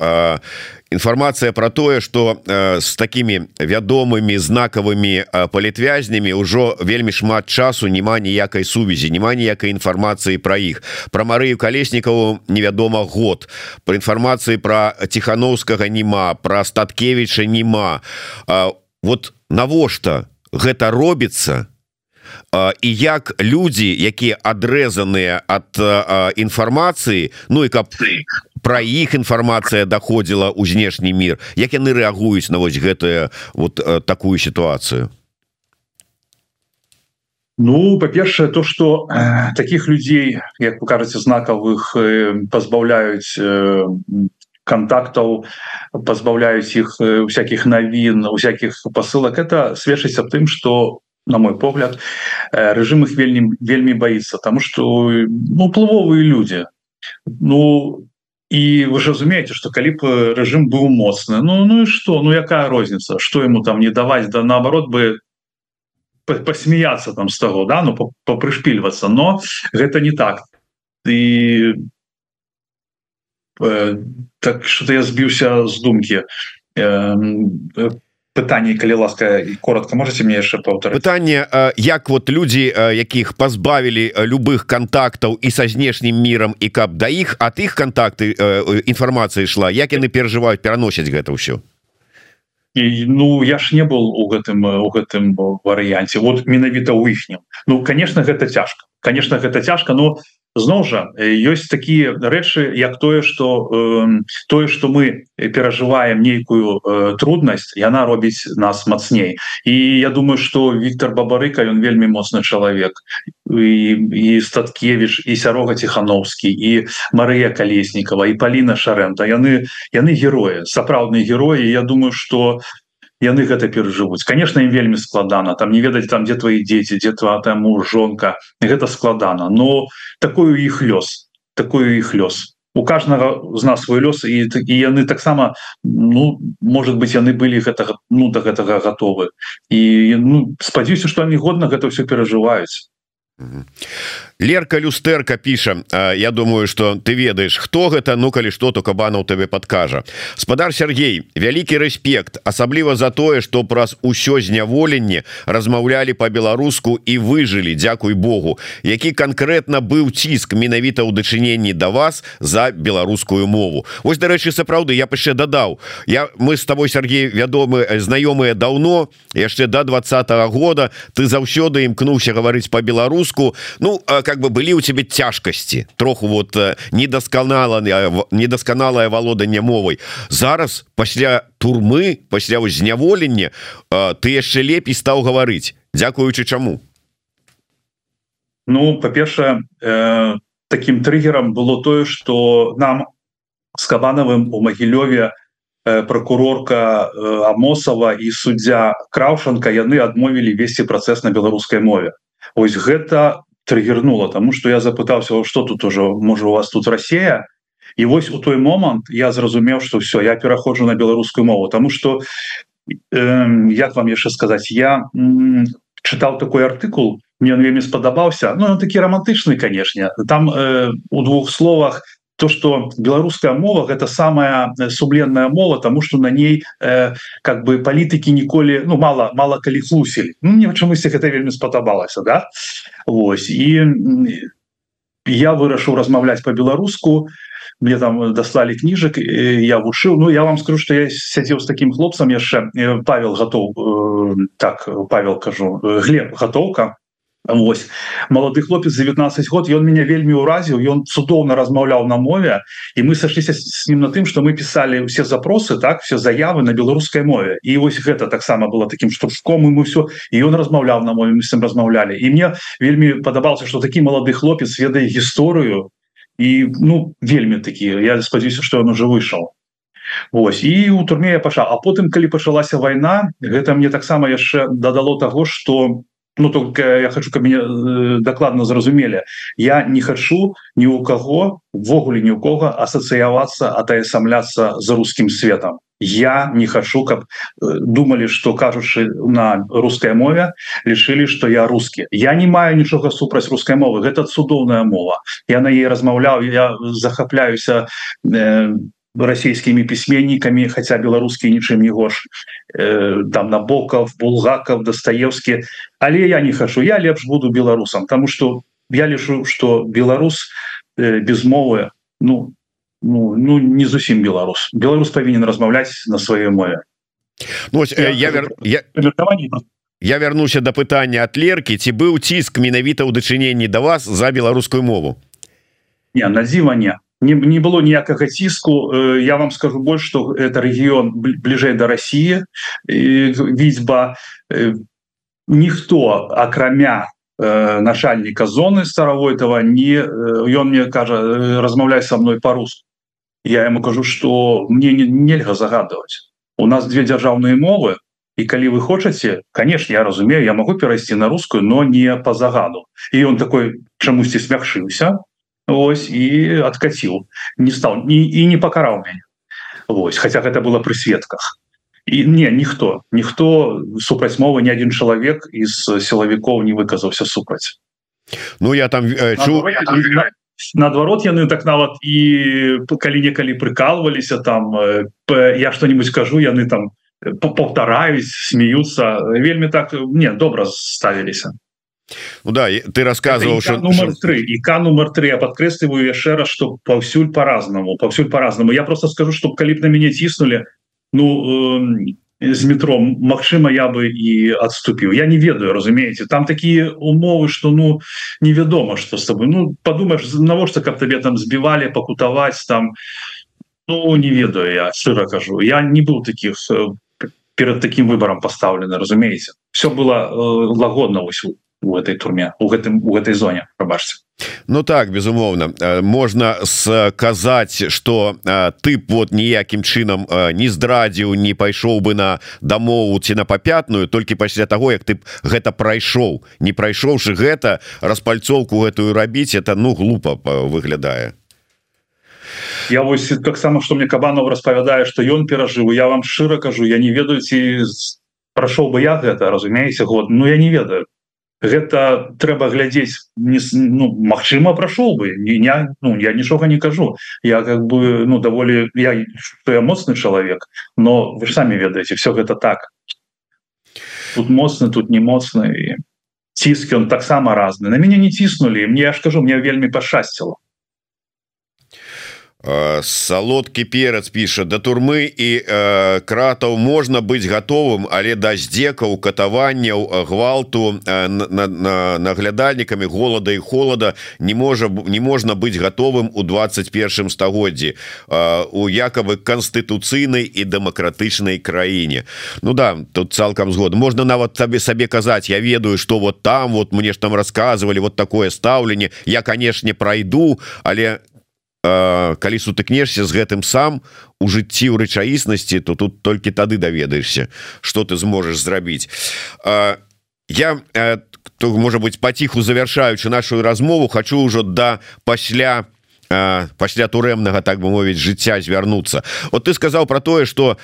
Speaker 1: Інфармацыя про тое что с такими вядомымі знакавымі палітвязнямі ўжо вельмі шмат часу няма ніякай сувязі няма ніякай інфармацыі про іх про Марыю калеснікаву невядома год. По інфармацыі про тихохановскага нема про статкевича нема. Вот навошта гэта робіцца? І як людзі якія адрэзаныя ад інфармацыі Ну і каб про іх інфармацыя доходзіла ў знешні мир як яны рэагуюць на вось гэтую вот такую сітуацыю?
Speaker 2: Ну па-першае то что э, таких людзей як вы кажаце знакавых э, пазбаўляюць э, контактаў пазбаўляюць іх всякихх навін всякихх посылак это сведчыць аб тым что на мой погляд режим их вельмі вельмі боится тому что ну плывовые люди. Ну и вы же разумеете что калі бы режим был моцны ну ну и что? Ну якая розница что ему там не давать? Да наоборот бы посмеяться там с того да ну попрышпильваться но гэта не так. Э, так что я сбіўся з думкі пытанне калі ласка і коротко можете мне яшчэ паўтар
Speaker 1: пытанне як вот людзі якіх пазбавілі любых контактаў і са знешнім мірам і каб да іх ад іх контакты інфармацыя ішла як яны перажываюць пераносяць гэта ўсё
Speaker 2: І, ну я ж не был у гэтым у гэтым варыянце вот менавіта ў іхнім. Ну конечно гэта цяжка. Конечно гэта цяжка но зноў жа ёсць такія рэчы як тое что э, тое что мы перажываем нейкую э, труднасць яна робіць нас мацней. І я думаю что Віктор бабарыка ён вельмі моцны чалавек. І, і статкевич і сярога тихохановскі і Марыя калеснікова і Паліна шарента яны яны героі сапраўдныя героі. Я думаю что яны гэта перажывуць конечно им вельмі складана там не ведаць там где твои дети где твоя таму жонка гэта складана но такую іх лёс. Такую іх лёс. У каждого з нас свой лёс і і яны таксама ну может быть яны былі гэтага ну до гэтага готовы. І ну спадзяюся что они годна гэта все перажываюць
Speaker 1: Лерка люстэрка піша Я думаю что ты ведаеш хто гэта ну калі что то кабанаў тебе подкажа спадар Сергей вялікі рэспект асабліва за тое что праз усё зняволенне размаўлялі по-беларуску і выжылі Дякуй Богу. Які конкретно быў ціск менавіта ў дачыненні да вас за беларускую мову Вось дарэчы сапраўды я яшчэ дадаў. Я мы с тобой Сергей вядомы знаёмыя даўно яшчэ до да два -го года. Ты заўсёды імкнуўся гаварыць по-беларуску Ну как бы былі у тебе цяжкасці троху вот э, недасканала недасканалае валоданне мовай зараз пасля турмы пасля зняволення ты яшчэ лепей стаў гаварыць. Дзякуючы чаму?
Speaker 2: Ну па-першае э, таким триггером было тое что нам с кабанавым у магілёве э, прокурорка э, амосова і суддзя краўшанка яны адмовілі весці працэс на беларускай мове. Ось гэта триггернула тому что я запытаўся что тут уже можа у вас тут Россия? І вось у той момант я зразумеў что все я пераходжу на беларускую мову тому что э, як вам яшчэ сказать я чытаў такой артыкул мне он вельмі спадабаўся Ну такі романтычны канешне там э, у двух словах то что беларуская мова это самая э, субленная мова тому что на ней э, как бы палітыкі ніколі ну мало мало калі хлусілі ну, мне чамусь это вельмі спадабалася да? Вось і я вырашыў размаўляць по-беларуску мне там даслали кніжак я вучыў Ну я вам скажу что я сядзеў с таким хлопцам яшчэ э, павел готов э, так павел кажу глеб готовка Вось малады хлопец 19 год ён меня вельмі ўразіў ён цудоўна размаўляў на мове і мы сашліся с ним на тым что мы писали все запросы так все заявы на беларускай мове. І вось гэта таксама было таким штуршком і мы все і он размаўляў на мове мы с размаўлялі і мне вельмі падабаўся что такі малады хлопец ведае гісторыю і ну вельмі такі я спадзяюся что он уже выйшаў Вось і у турме я паша А потым калі пачалася вайна гэта мне таксама яшчэ дадало того что ну только я хочу каб меня э, докладно зразумелі. Я не хочу ни у кого ввогуле ни у кого асацыявацца атаясамляться за русским светом я не хочу каб э, думали что кажучы на русской мове лишили что я русский я не маю нічога супраць русской мовы. Гэта цудоўная мова. Я на ей размаўляў я захапляюся э, расійскімі пісьменнікамі хаця беларускі нічым не горш э, там набоков булгаков дастаевскі. Але я не хачу я лепш буду беларусам тому что я лішу что беларус э, без мовы ну ну ну не зусім беларус. Беларус павінен размаўляць на сваёй мове.
Speaker 1: Ну, я, я, вер... я... я вярнуся до пытання от лерки ці быў ціск менавіта ў дачыненні да вас за беларускую мову?
Speaker 2: Не на дзіва не не, не было ніякага ціску. Я вам скажу больш что это регион бліжэй до России візьба э, ніхто акрамя начальника зоны старовой этого не ён мне кажа размаўляй со мной по-руску я ему кажу что мне не, нельга загадывать у нас две дзяржаўныя мовы і калі вы хочаце конечно я разумею я могу перайсці на русскую но не по загаду. І он такой чамусьці смягшыўся Вось і откаціў не стал ні і не пакараў мяне Вось хотя гэта было пры сведках. І не ніхто ніхто супраць мовы ні адзін чалавек из сілавікоў не выказаўся супраць
Speaker 1: Ну я там э, чу...
Speaker 2: наадварот яны так нават і калі-некалі прыкалываліся там э, я что-нибудь кажу яны там паўтараюсь смеются. Вельмі так не добра ставіліся
Speaker 1: Ну да ты рассказывал что
Speaker 2: номер 3 и к номер 3 я подкрэсліваю яшчэ раз что паўсюль по-разному паўсюль по-разному. Я просто скажу что калі б на мяне ціснули ну э, з метром Мачыма я бы і отступіў я не ведаю разумееце там такие умовы что ну невядома что с тобой. Ну подумаешь навошта каб табе там збивали покутаваць там. Ну не ведаю я шчыра кажу я не был таких э, перед таким выбором поставлены разумееце все было э, лагодна ось у этой турме у гэтым у этой зоне пробачьте.
Speaker 1: Ну так безумоўно э, можно сказать что э, ты вот ніякім чынам э, не здрадзіў не пайшоў бы на дамову ці на папятную только пасля того як ты гэта прайшоў не прайшоўшы гэта распальцоўку гэтую рабіць это ну глупо выглядае
Speaker 2: я вось таксама что мне кабанов распавядае что ён перажыў я вам шчыра кажу я не ведаю ці прашоў бы я гэта разумееце год Ну я не ведаю гэта трэба глядзець не ну, Мачыма прайшоў бы. Не, не ну, я нічога не кажу. Я как бы ну даволі я я моцны чалавек но вы ж самі ведаеце все гэта так. Тут моцны тут не моцны ціскі он таксама разны на мяне не ціснули мне я ж кажу мне вельмі пашасціла
Speaker 1: салодкі перац піша да турмы і э, кратаў можна быць готовым але да здзекаў катаванняў гвалту э, наглядальнікамі голода і холода не можа не можна быць готовым у 21 стагоддзі э, у якавы канстытуцыйнай і дэмакратычнай краіне. Ну да тут цалкам згод можна нават табе сабе казаць Я ведаю что вот там вот мне ж там рассказывали вот такое стаўленне. Я канешне пройду але не калі сутыкнешся з гэтым сам у жыцці ў рэчаіснасці то тут толькі тады даведаешься что ты зможешь зрабіць. Я то можа быть паціху завяршаючы нашу размову хочу ўжо да пасля пасля турэмнага так бы мовіць жыцця звярнуцца. Вот ты сказаў про тое что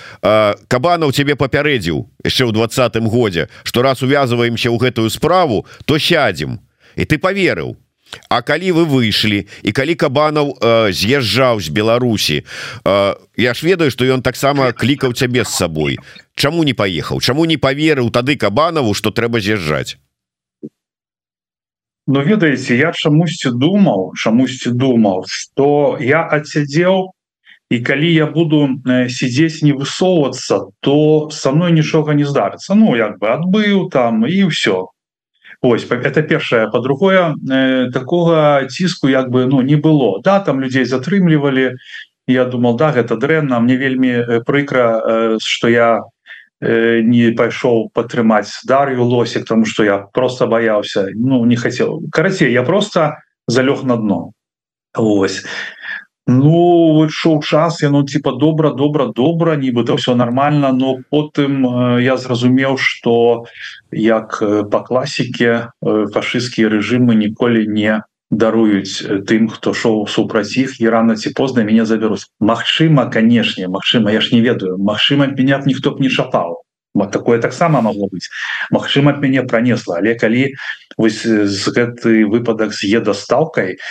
Speaker 1: кабана у тебе папярэдзіў яшчэ ў двадцатым годзе что раз увязваемся ў гэтую справу то сядзем і ты поверыў А калі вы выйшлі і калі кабанаў э, з'язджаў з Беларусі э, я ж ведаю что ён таксама клікаў цябе з сабой. Чаму не паехаў? Чаму не поверыў тады кабанаву что трэба з'язджаць?
Speaker 2: Ну ведаеце я чамусьці думаў чамусьці думаў что я адсядзеў і калі я буду э, сидзець не высоўвацца то со мной нічога не здарыцца. Ну як бы адбыў там і все Ось это першае. По-другое э, такого ціску як бы ну не было. Да там людзей затрымлівалі я думал да гэта дрэнна мне вельмі э, прыкра э, что я э, не пайшоў падтрымаць дар'ю лосик тому что я просто баяўся ну не хотел. Карацей я просто залёг на дно. Ось Ну шоу час я ну типа добра добра добра нібыта все нормально но потым э, я зразумеў что як э, по класіке э, фашистскія режимы ніколі не даруюць тым хто шоу супраць іх і рано ці позна мяне забяруць Мачыма канешне Мачыма я ж не ведаю Мачыма меня б ніхто б не шапал вот такое таксама могло быть. Мачыма мяне пронесла але калі вось з гэты выпадак з едастаўкай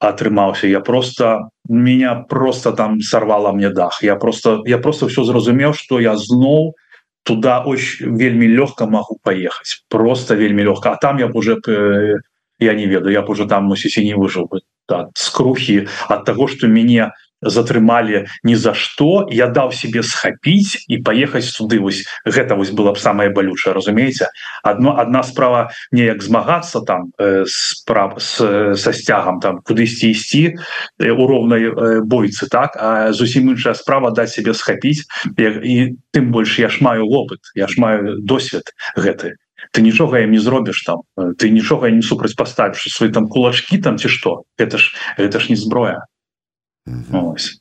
Speaker 2: атрымаўся я просто меня просто там сорвала мне дах. Я просто я просто все зразумеў что я зноў туда очень вельмі лёгка могу поехать. Просто вельмі лёгка а там я уже э, я не ведаю я уже там мусіць не выжил бы да, скрухи от того что меня затрымалі ни за что я даў себе схапіць і поехать суды. Вось гэта вось было б самое балючае разумееце? Одно одна справа неяк змагацца там э, справ с, со сцягам там кудысьці ісці э, у роўнай э, бойцы так? А зусім іншая справа даць себе схапіць. І тым больш я ж маю опыт я ж маю досвед гэты. Ты нічога ім не зробіш там ты нічога не супраць паставіш свои там кулачки там ці что это ж это ж не зброя Ось.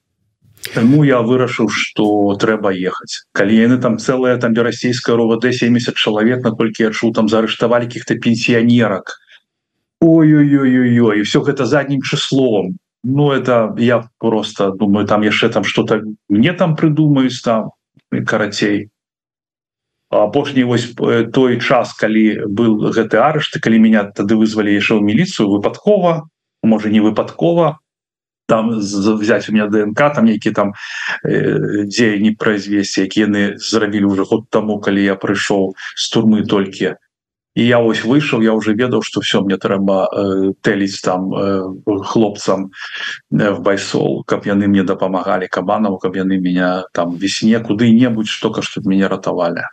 Speaker 2: Таму я вырашыў что трэба ехаць калі яны там целая там расійская ровд 70 чалавек наколькі я чу там заарыштавалі каких-то пенсіянерак ой-ой-ой-ой все гэта заднім числом. Ну это я просто думаю там яшчэ там что-то мне там прыдумаюць там карацей. Апошні вось э, той час калі был гэты арышты калі меня тады вызвалі яшчэ ў міліцыю выпадкова можа не выпадкова там взять у меня ДНК там нейкі там э, дзеянні произвесці які яны зрабілі уже год тому калі я прыйшоў з турмы толькі. І я ось выйшаў я уже ведаў что все мне трэба э, тэліць там э, хлопцам э, в байсол каб яны мне дапамагалі кабанаў каб яны меня там весне куды-небудзь что-ка чтоб мяне ратавалі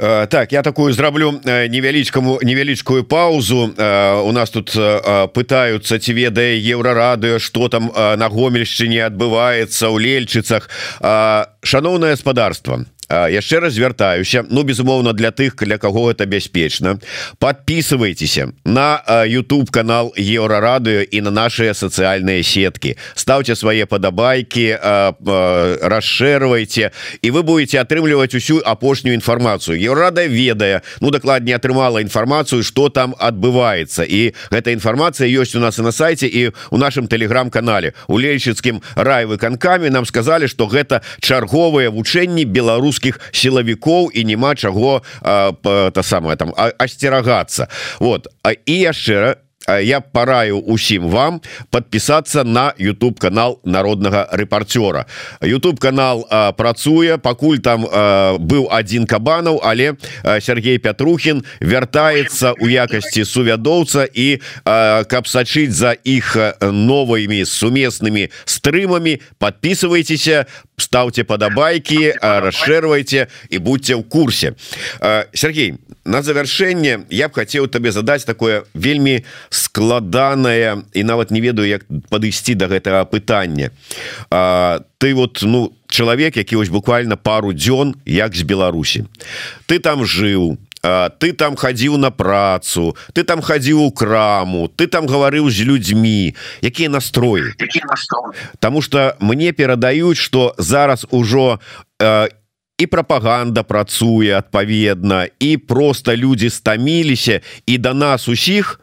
Speaker 1: Э, так я такую зраблю э, невялічкаму невялічкую паузу. Э, у нас тут пытаются ці ведае еўрарадыо что там на гомельшчыне адбываецца ў лельчыцах шаноўнае гаспадарства яшчэ раз звяртаюся. Ну безумоўна для тых для кого это бяспечна. Подписывайтеся на YouTube канал еўрарадыо і на наши сацыяльныя сетки ставьте свае падабайки расшэрвайте і вы будете атрымліваць усю апошнюю інфармацыю. Еўрада ведае ну дакладней атрымала інфармацыю что там адбываецца. І гэта інфармацыя ёсць у нас і на сайте і у нашем телеграм-канале у лельчыцкім райвы канкамі нам сказали что гэта чарговыя вучэнні беларус беларускіх сілавікоў і няма чаго та самое там асцерагацца. Вот. А і яшчэ я параю усім вам подпісацца на YouTube канал народнага рэпарцёра. YouTube канал а, працуе пакуль там а, быў один кабанаў але а, Сергей Пятрухін вяртаецца у якасці сувядоўца і а, каб сачыць за іх новымі сумеснымі стрымамі подписывайтеся ставьте падабайки расшэрвайте і будьте ў курсе. Сергей на завяршэнне я б хацеў табе задаць такое вельмі складанае і нават не ведаю як падысці до гэтага пытання. Ты вот ну чалавек які вось буквально пару дзён як з Беларусі. Ты там жыў ты там хадзіў на працу ты там хадзіў у краму ты там гаварыў з людзьмі якія настроі Таму что мне перадаюць что зараз ужо і прапаганда працуе адпаведна і просто людзі стаміліся і да нас усіх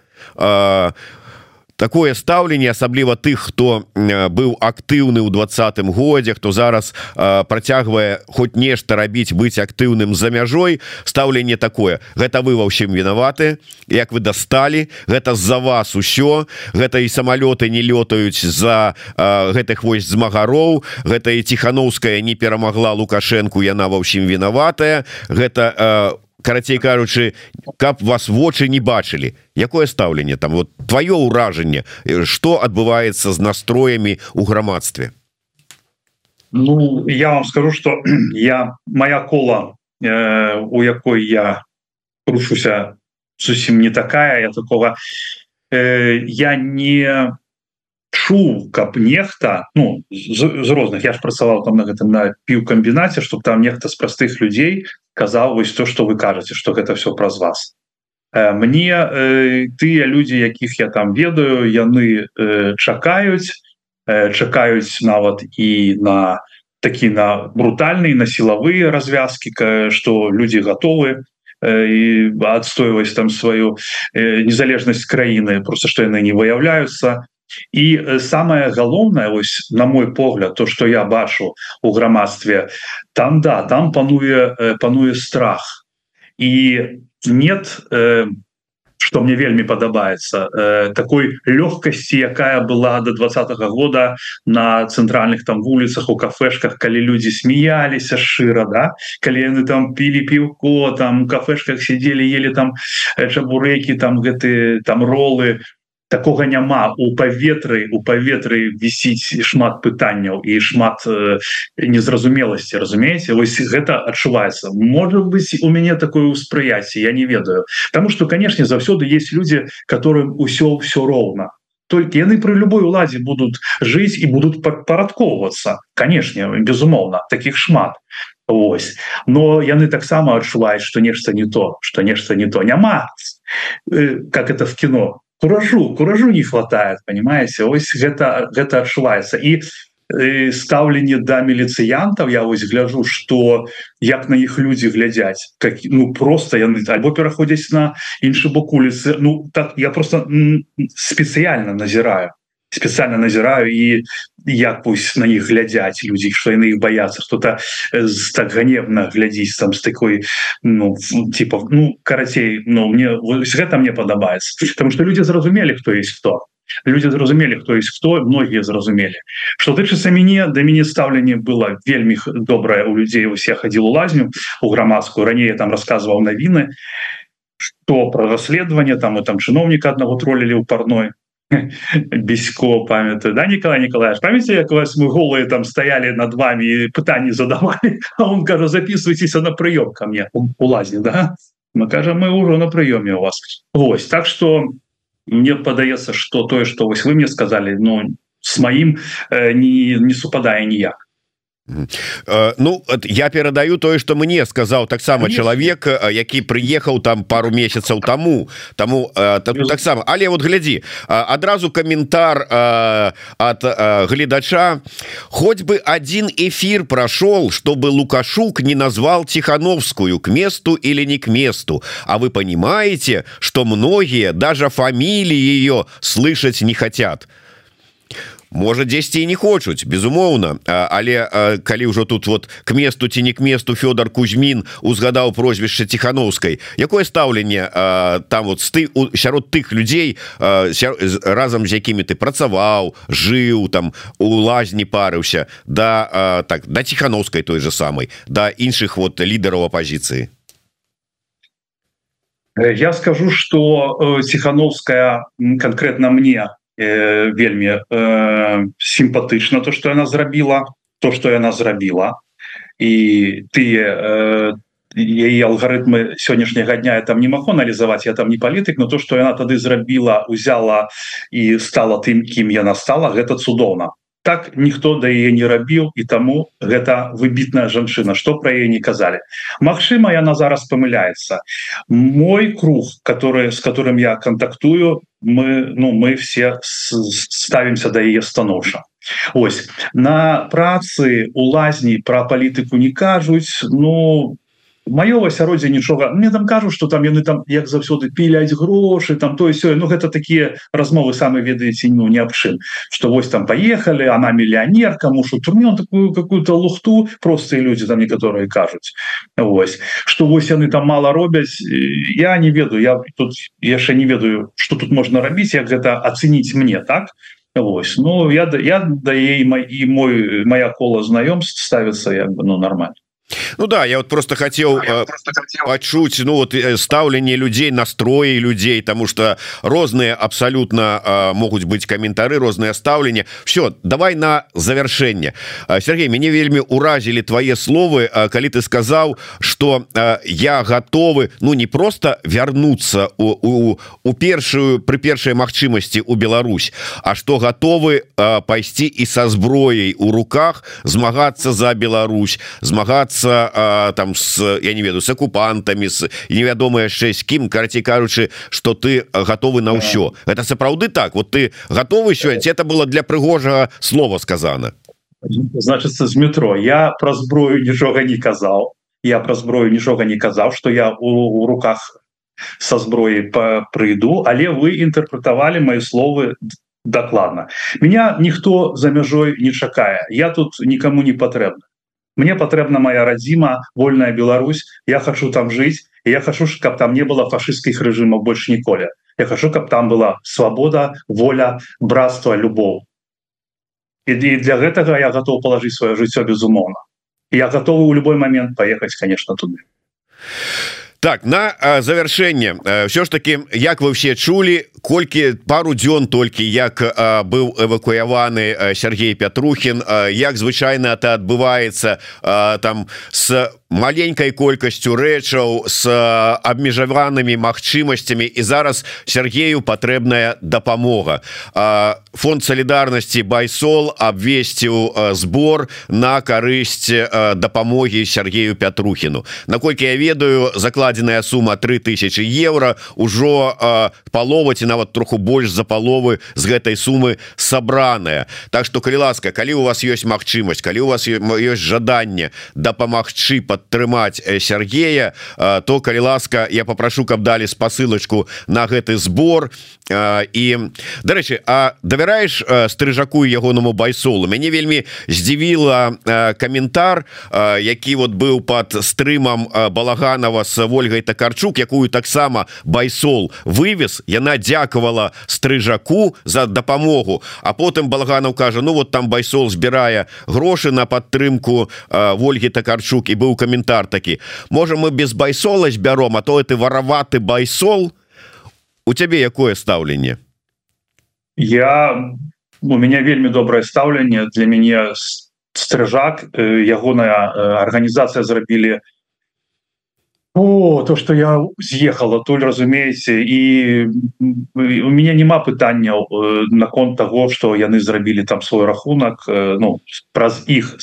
Speaker 1: такое стаўленне асабліва тых хто быў актыўны ў двадцатым годзе хто зараз працягвае хоць нешта рабіць быць актыўным за мяжой. Стаўленне такое. Гэта вы ва ўсім вінаваты. Як вы дасталі гэта з-за вас усё. Гэта і самалёты не лётаюць за гэтых вось змагароў. Гэта і ціхановская не перамагла лукашенко яна ва ўсім вінаватая. Гэта у карацей кажучы каб вас вочы не бачылі. Якое стаўленне там? Вот твоё ўражанне что адбываецца з настроямі у грамадстве?
Speaker 2: Ну я вам скажу что я моя кола э, у якой я рушуся зусім не такая я такого э, я не чуў каб нехта ну з, з розных я ж працаваў там на гэтым на піўкамбінаце чтобы там нехта з простых людзей казаў вось то что вы кажаце что гэта все праз вас. Э, мне э, тыя люди якіх я там ведаю яны э, чакаюць э, чакаюць нават і на такі на брутальныя на сілавыя развязки что люди готовы і адстойваць там сваю незалежнасць краіны просто что яны не выяўляюцца і самое галоўнае ось на мой погляд то что я бачу у грамадстве там да там пануе пануе страх. І нет что мне вельмі падабаецца такой лёгкасці якая была до двадцатого года на цэнтральных там вуліцах у кафешках калі люди смеяліся шчыра да? Калі яны там пілі піўко там кафешках сидели ели там чабуреки там гэты там роллы такога няма. У паветры у паветры вісіць шмат пытанняў і шмат э, незразумеласці разумееце? Вось гэта адчуваецца. Может быть у мяне такое ўспрыяцце я не ведаю. Потому что канешне заўсёды есть люди которым усё все роўна. Только яны при любой уладзе будут жыць і будут падпарадковываться канешне безумоўна таких шмат. Ось но яны таксама адчуваюць что нешта не то что нешта не то. Няма как это в кино куражу куражу не хватает понимаете? Ось гэта гэта адчуваецца. І стаўленне да міліцыянтаў я вось гляжу что як на іх людзі глядзяць. Как ну просто яны альбо пераходзяць на іншы бок улицы Ну так я просто спецыяльна назіраю специально назіраю і як пусть на іх глядзяць людзі что яны іх баяцца кто-то так гневна глядзіць там с такой ну типа ну карацей но ну, мне гэта мне падабаецца потому что люди зразумелі хто есть хто люди зразумелі хто есть хто многія зразумелі что тычыцца мяне да мяне стаўленне было вельмі добрае у людзей усе хадзіл у лазню у грамадскую ранее там рассказываў навіны что про расследаванне там и там чыновніка одного троллілі ў парной бесько памятаю. Да Николай Николаевич памяти як вас мы голые там стояли над вами пытаний задавали? А он кажа записывайтесь на прыём ко мне у лазни да? Мы кажем мы уже на прыёме у вас Вось так что мне падаецца что тое что вось вы мне сказали но с моим э, не не супадае ніяк
Speaker 1: Э, ну я перадаю тое что мне сказаў таксама чалавек э, які прыехаў там пару месяцаў тому. Тому э, таксама але вот глядзі адразу каментар от гледача хоть бы один эфир прошел чтобы лукашук не назвал тихохановскую к месту или не к месту. А вы понимаете что многие даже фамилии ее слышать не хотят можа дзесьці і не хочуць безумоўна але калі ўжо тут вот к месту ці не к месту Фёдор Кузьмін узгадаў прозвішча ціхановскай якое стаўленне там вот ты сярод тых людзей разам з якімі ты працаваў жыў там у лазні парыўся да так да ціхановскай той же самой да іншых вот лідараў апозіцыі
Speaker 2: Я скажу что ціхановская конкретно мне э, вельмі э, сімпатычна то что яна зрабіла то что яна зрабіла і тыя э, яе алгарытмы сённяшняга дня я там не магу аналізаваць я там не палітык но то что яна тады зрабіла узяла і стала тым кім яна стала гэта цудоўна так ніхто да яе не рабіў і таму гэта выбітная жанчына. Что про яе не казалі? Мачыма яна зараз памыляецца. Мой круг который с которым я контактую мы ну мы все ставимся да яе станоўча. Ось на працы у лазні про палітыку не кажуць ну маё асяроддзе нічога. Мне там кажу что там яны там як заўсёды піляць грошы там то все Ну гэта такія размовы самы ведаеце ну не аб чым. Что вось там поехали она мільянерка мушу турмен такую какую-то лухту простые люди там некаторые кажуць. Вось. Что вось яны там мало робяць я не ведаю. Я тут яшчэ не ведаю что тут можна рабіць як гэта оценить мне так? Вось. Ну я да я да ей і мой моя кола знаёмств ставится як бы ну нормально
Speaker 1: Ну да я вот просто хотел да, почуть ну вот э, ставленне людей настрои людей тому что розные абсолютно э, могут быть комментары розные ставлення все давай на завершэнне Сергей мяне вельмі уразили твои словы. Калі ты сказал что я готовы ну не просто вернуться у, у, у першую при першай магчымасці у Беларусь а что готовы пойти и со зброей у руках змагацца за Беларусь змагацца змагацца там с я не веду с акупантамі с невядома яшчэ з кім карці кажучы что ты готовы на ўсё это сапраўды так? Вот ты готовы сёння это было для прыгожага слова сказано.
Speaker 2: Значится з метро. Я про зброю нічога не казаў. Я про зброю нічога не казаў что я у, у руках со зброі прыйду. Але вы інтэрпрэтавалі мои словы дакладна. Меня ніхто за мяжой не чакае. Я тут никому не патрэбна мне патрэбна моя радзіма вольная Беларусь. Я хочу там жить. Я хочу каб там не было фашистских режимов больше ніколі я хочу каб там была свобода воля братства любоў і, для гэтага я готов положить свое жыццё безумоўно я готовы у любой момент поехать конечно туды
Speaker 1: так на завершэнне все ж таки як вы все чулі колькі пару дзён толькі як а, быў эвакуяваны Сергей Пятрухін як звычайна это адбываецца там с маленькой колькасцю рэчаў с абмежаванымі магчымасцямі і зараз Сергею патрэбная дапамога фонд солідарнасці байсол абвесціў збор на карысць дапамогі Сергею Пятрухіну Наколькі я ведаю закладзеная сума 3000 евро. Ўжо паловаці нават троху больш за паловы з гэтай сумы сабраная Так что калі ласка калі у вас есть магчымасць калі у вас ёсць жаданне дапамагчы падтрымаць Сергея то калі ласка я попрошу каб далі спасылочку на гэты збор. І дарэчы А давяраеш стрыжаку ягонаму байсолу? Мяне вельмі здзівіла каментар які вот быў под стрымам балаганова с ольгай такарчук якую таксама байсол вывез. Яна дзя дзякавала стрыжаку за дапамогу. А потым балаганаў кажа Ну вот там байсол збірае грошы на падтрымку ольгі такарчук і быў каментар такі можа мы без байсола збяром а то ты вараваты байсол. У цябе якое стаўленне
Speaker 2: я у меня вельмі добрае стаўленне для мяне стрыжак ягоная арганізацыя зрабілі у О, то что я з'ехала туль разумееце і у меня няма пытанняў э, наконт того что яны зрабілі там свой рахунак э, ну праз іх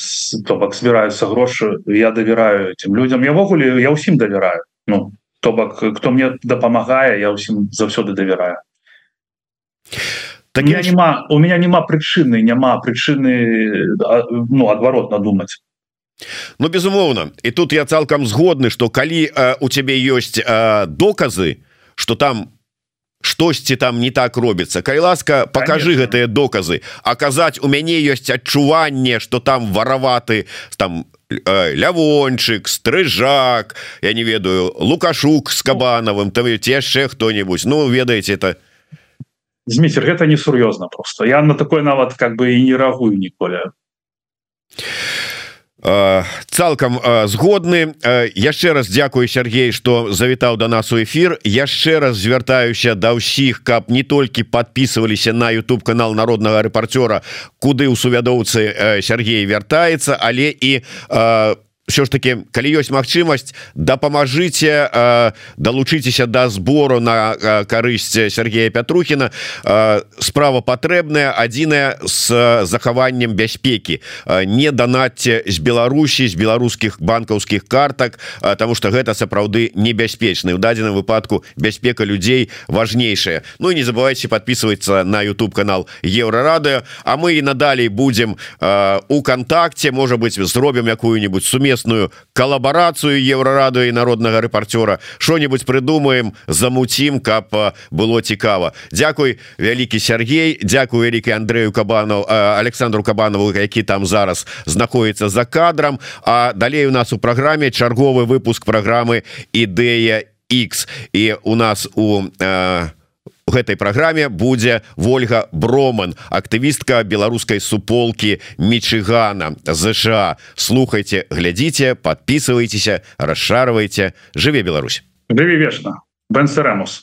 Speaker 2: то бок збіраюцца грошы я давяраю этим людям. Явогуле я ўсім давяраю Ну то бок кто мне дапамагае я ўсім заўсёды давяраю так я няма у меня няма прычыны няма прычыны ну адваротна думаць
Speaker 1: Ну безумоўна і тут я цалкам згодны что калі э, у цябе ёсць э, доказы что там штосьці там не так робіцца кай ласка покажи гэтыя доказы. Аказаць у мяне ёсць адчуванне что там вараваты там э, лявончык стрыжак я не ведаю лукашук с кабанавым там яшчэ хто-нибудь Ну ведаеце это.
Speaker 2: Змейцер гэта не сур'ёзна просто. Я на такой нават как бы і не рагую ніколі а
Speaker 1: цалкам згодны. Яшчэ раз дзякую Сергей что завітаў до нас у эфир яшчэ раз звяртаюся да ўсіх каб не толькі подписываліся на YouTube канал народнага рэпартёра куды ў сувядоўцы Сергей вяртаецца але і по все ж таки калі ёсць магчымасць дапамажыце далучыцеся до збору на карысць Сергея Пятрухіна. Справа патрэбная адзіная с захаваннем бяспекі. Не данатце з Беларусі з беларускіх банкаўскіх картак тому что гэта сапраўды небяспечны. У дадзеным выпадку бяспека людзей важнейшая. Ну і не забывайте подписываться на YouTube канал еврорады А мы і надалей будем у контакце может быть зробім якую-нибудь сумме сумесную калабарацыю еўрараду і народнага рэпарцёра что-нибудь придумаем замуцім каб было цікава Дякуй вялікі Сергей Дякую вялікі Андрею кабанов Александру кабанову які там зараз знаходіцца за кадрам А далей у нас у праграме чарговы выпуск праграмы ідэя X і у нас у э, гэтай праграме будзе Вольга броман актывістка беларускай суполкі мічыгана ЗША слухайте глядзіце подписывайтеся расшарвайте жыве Беларусь!
Speaker 2: Жыве вечна! Бенсерамус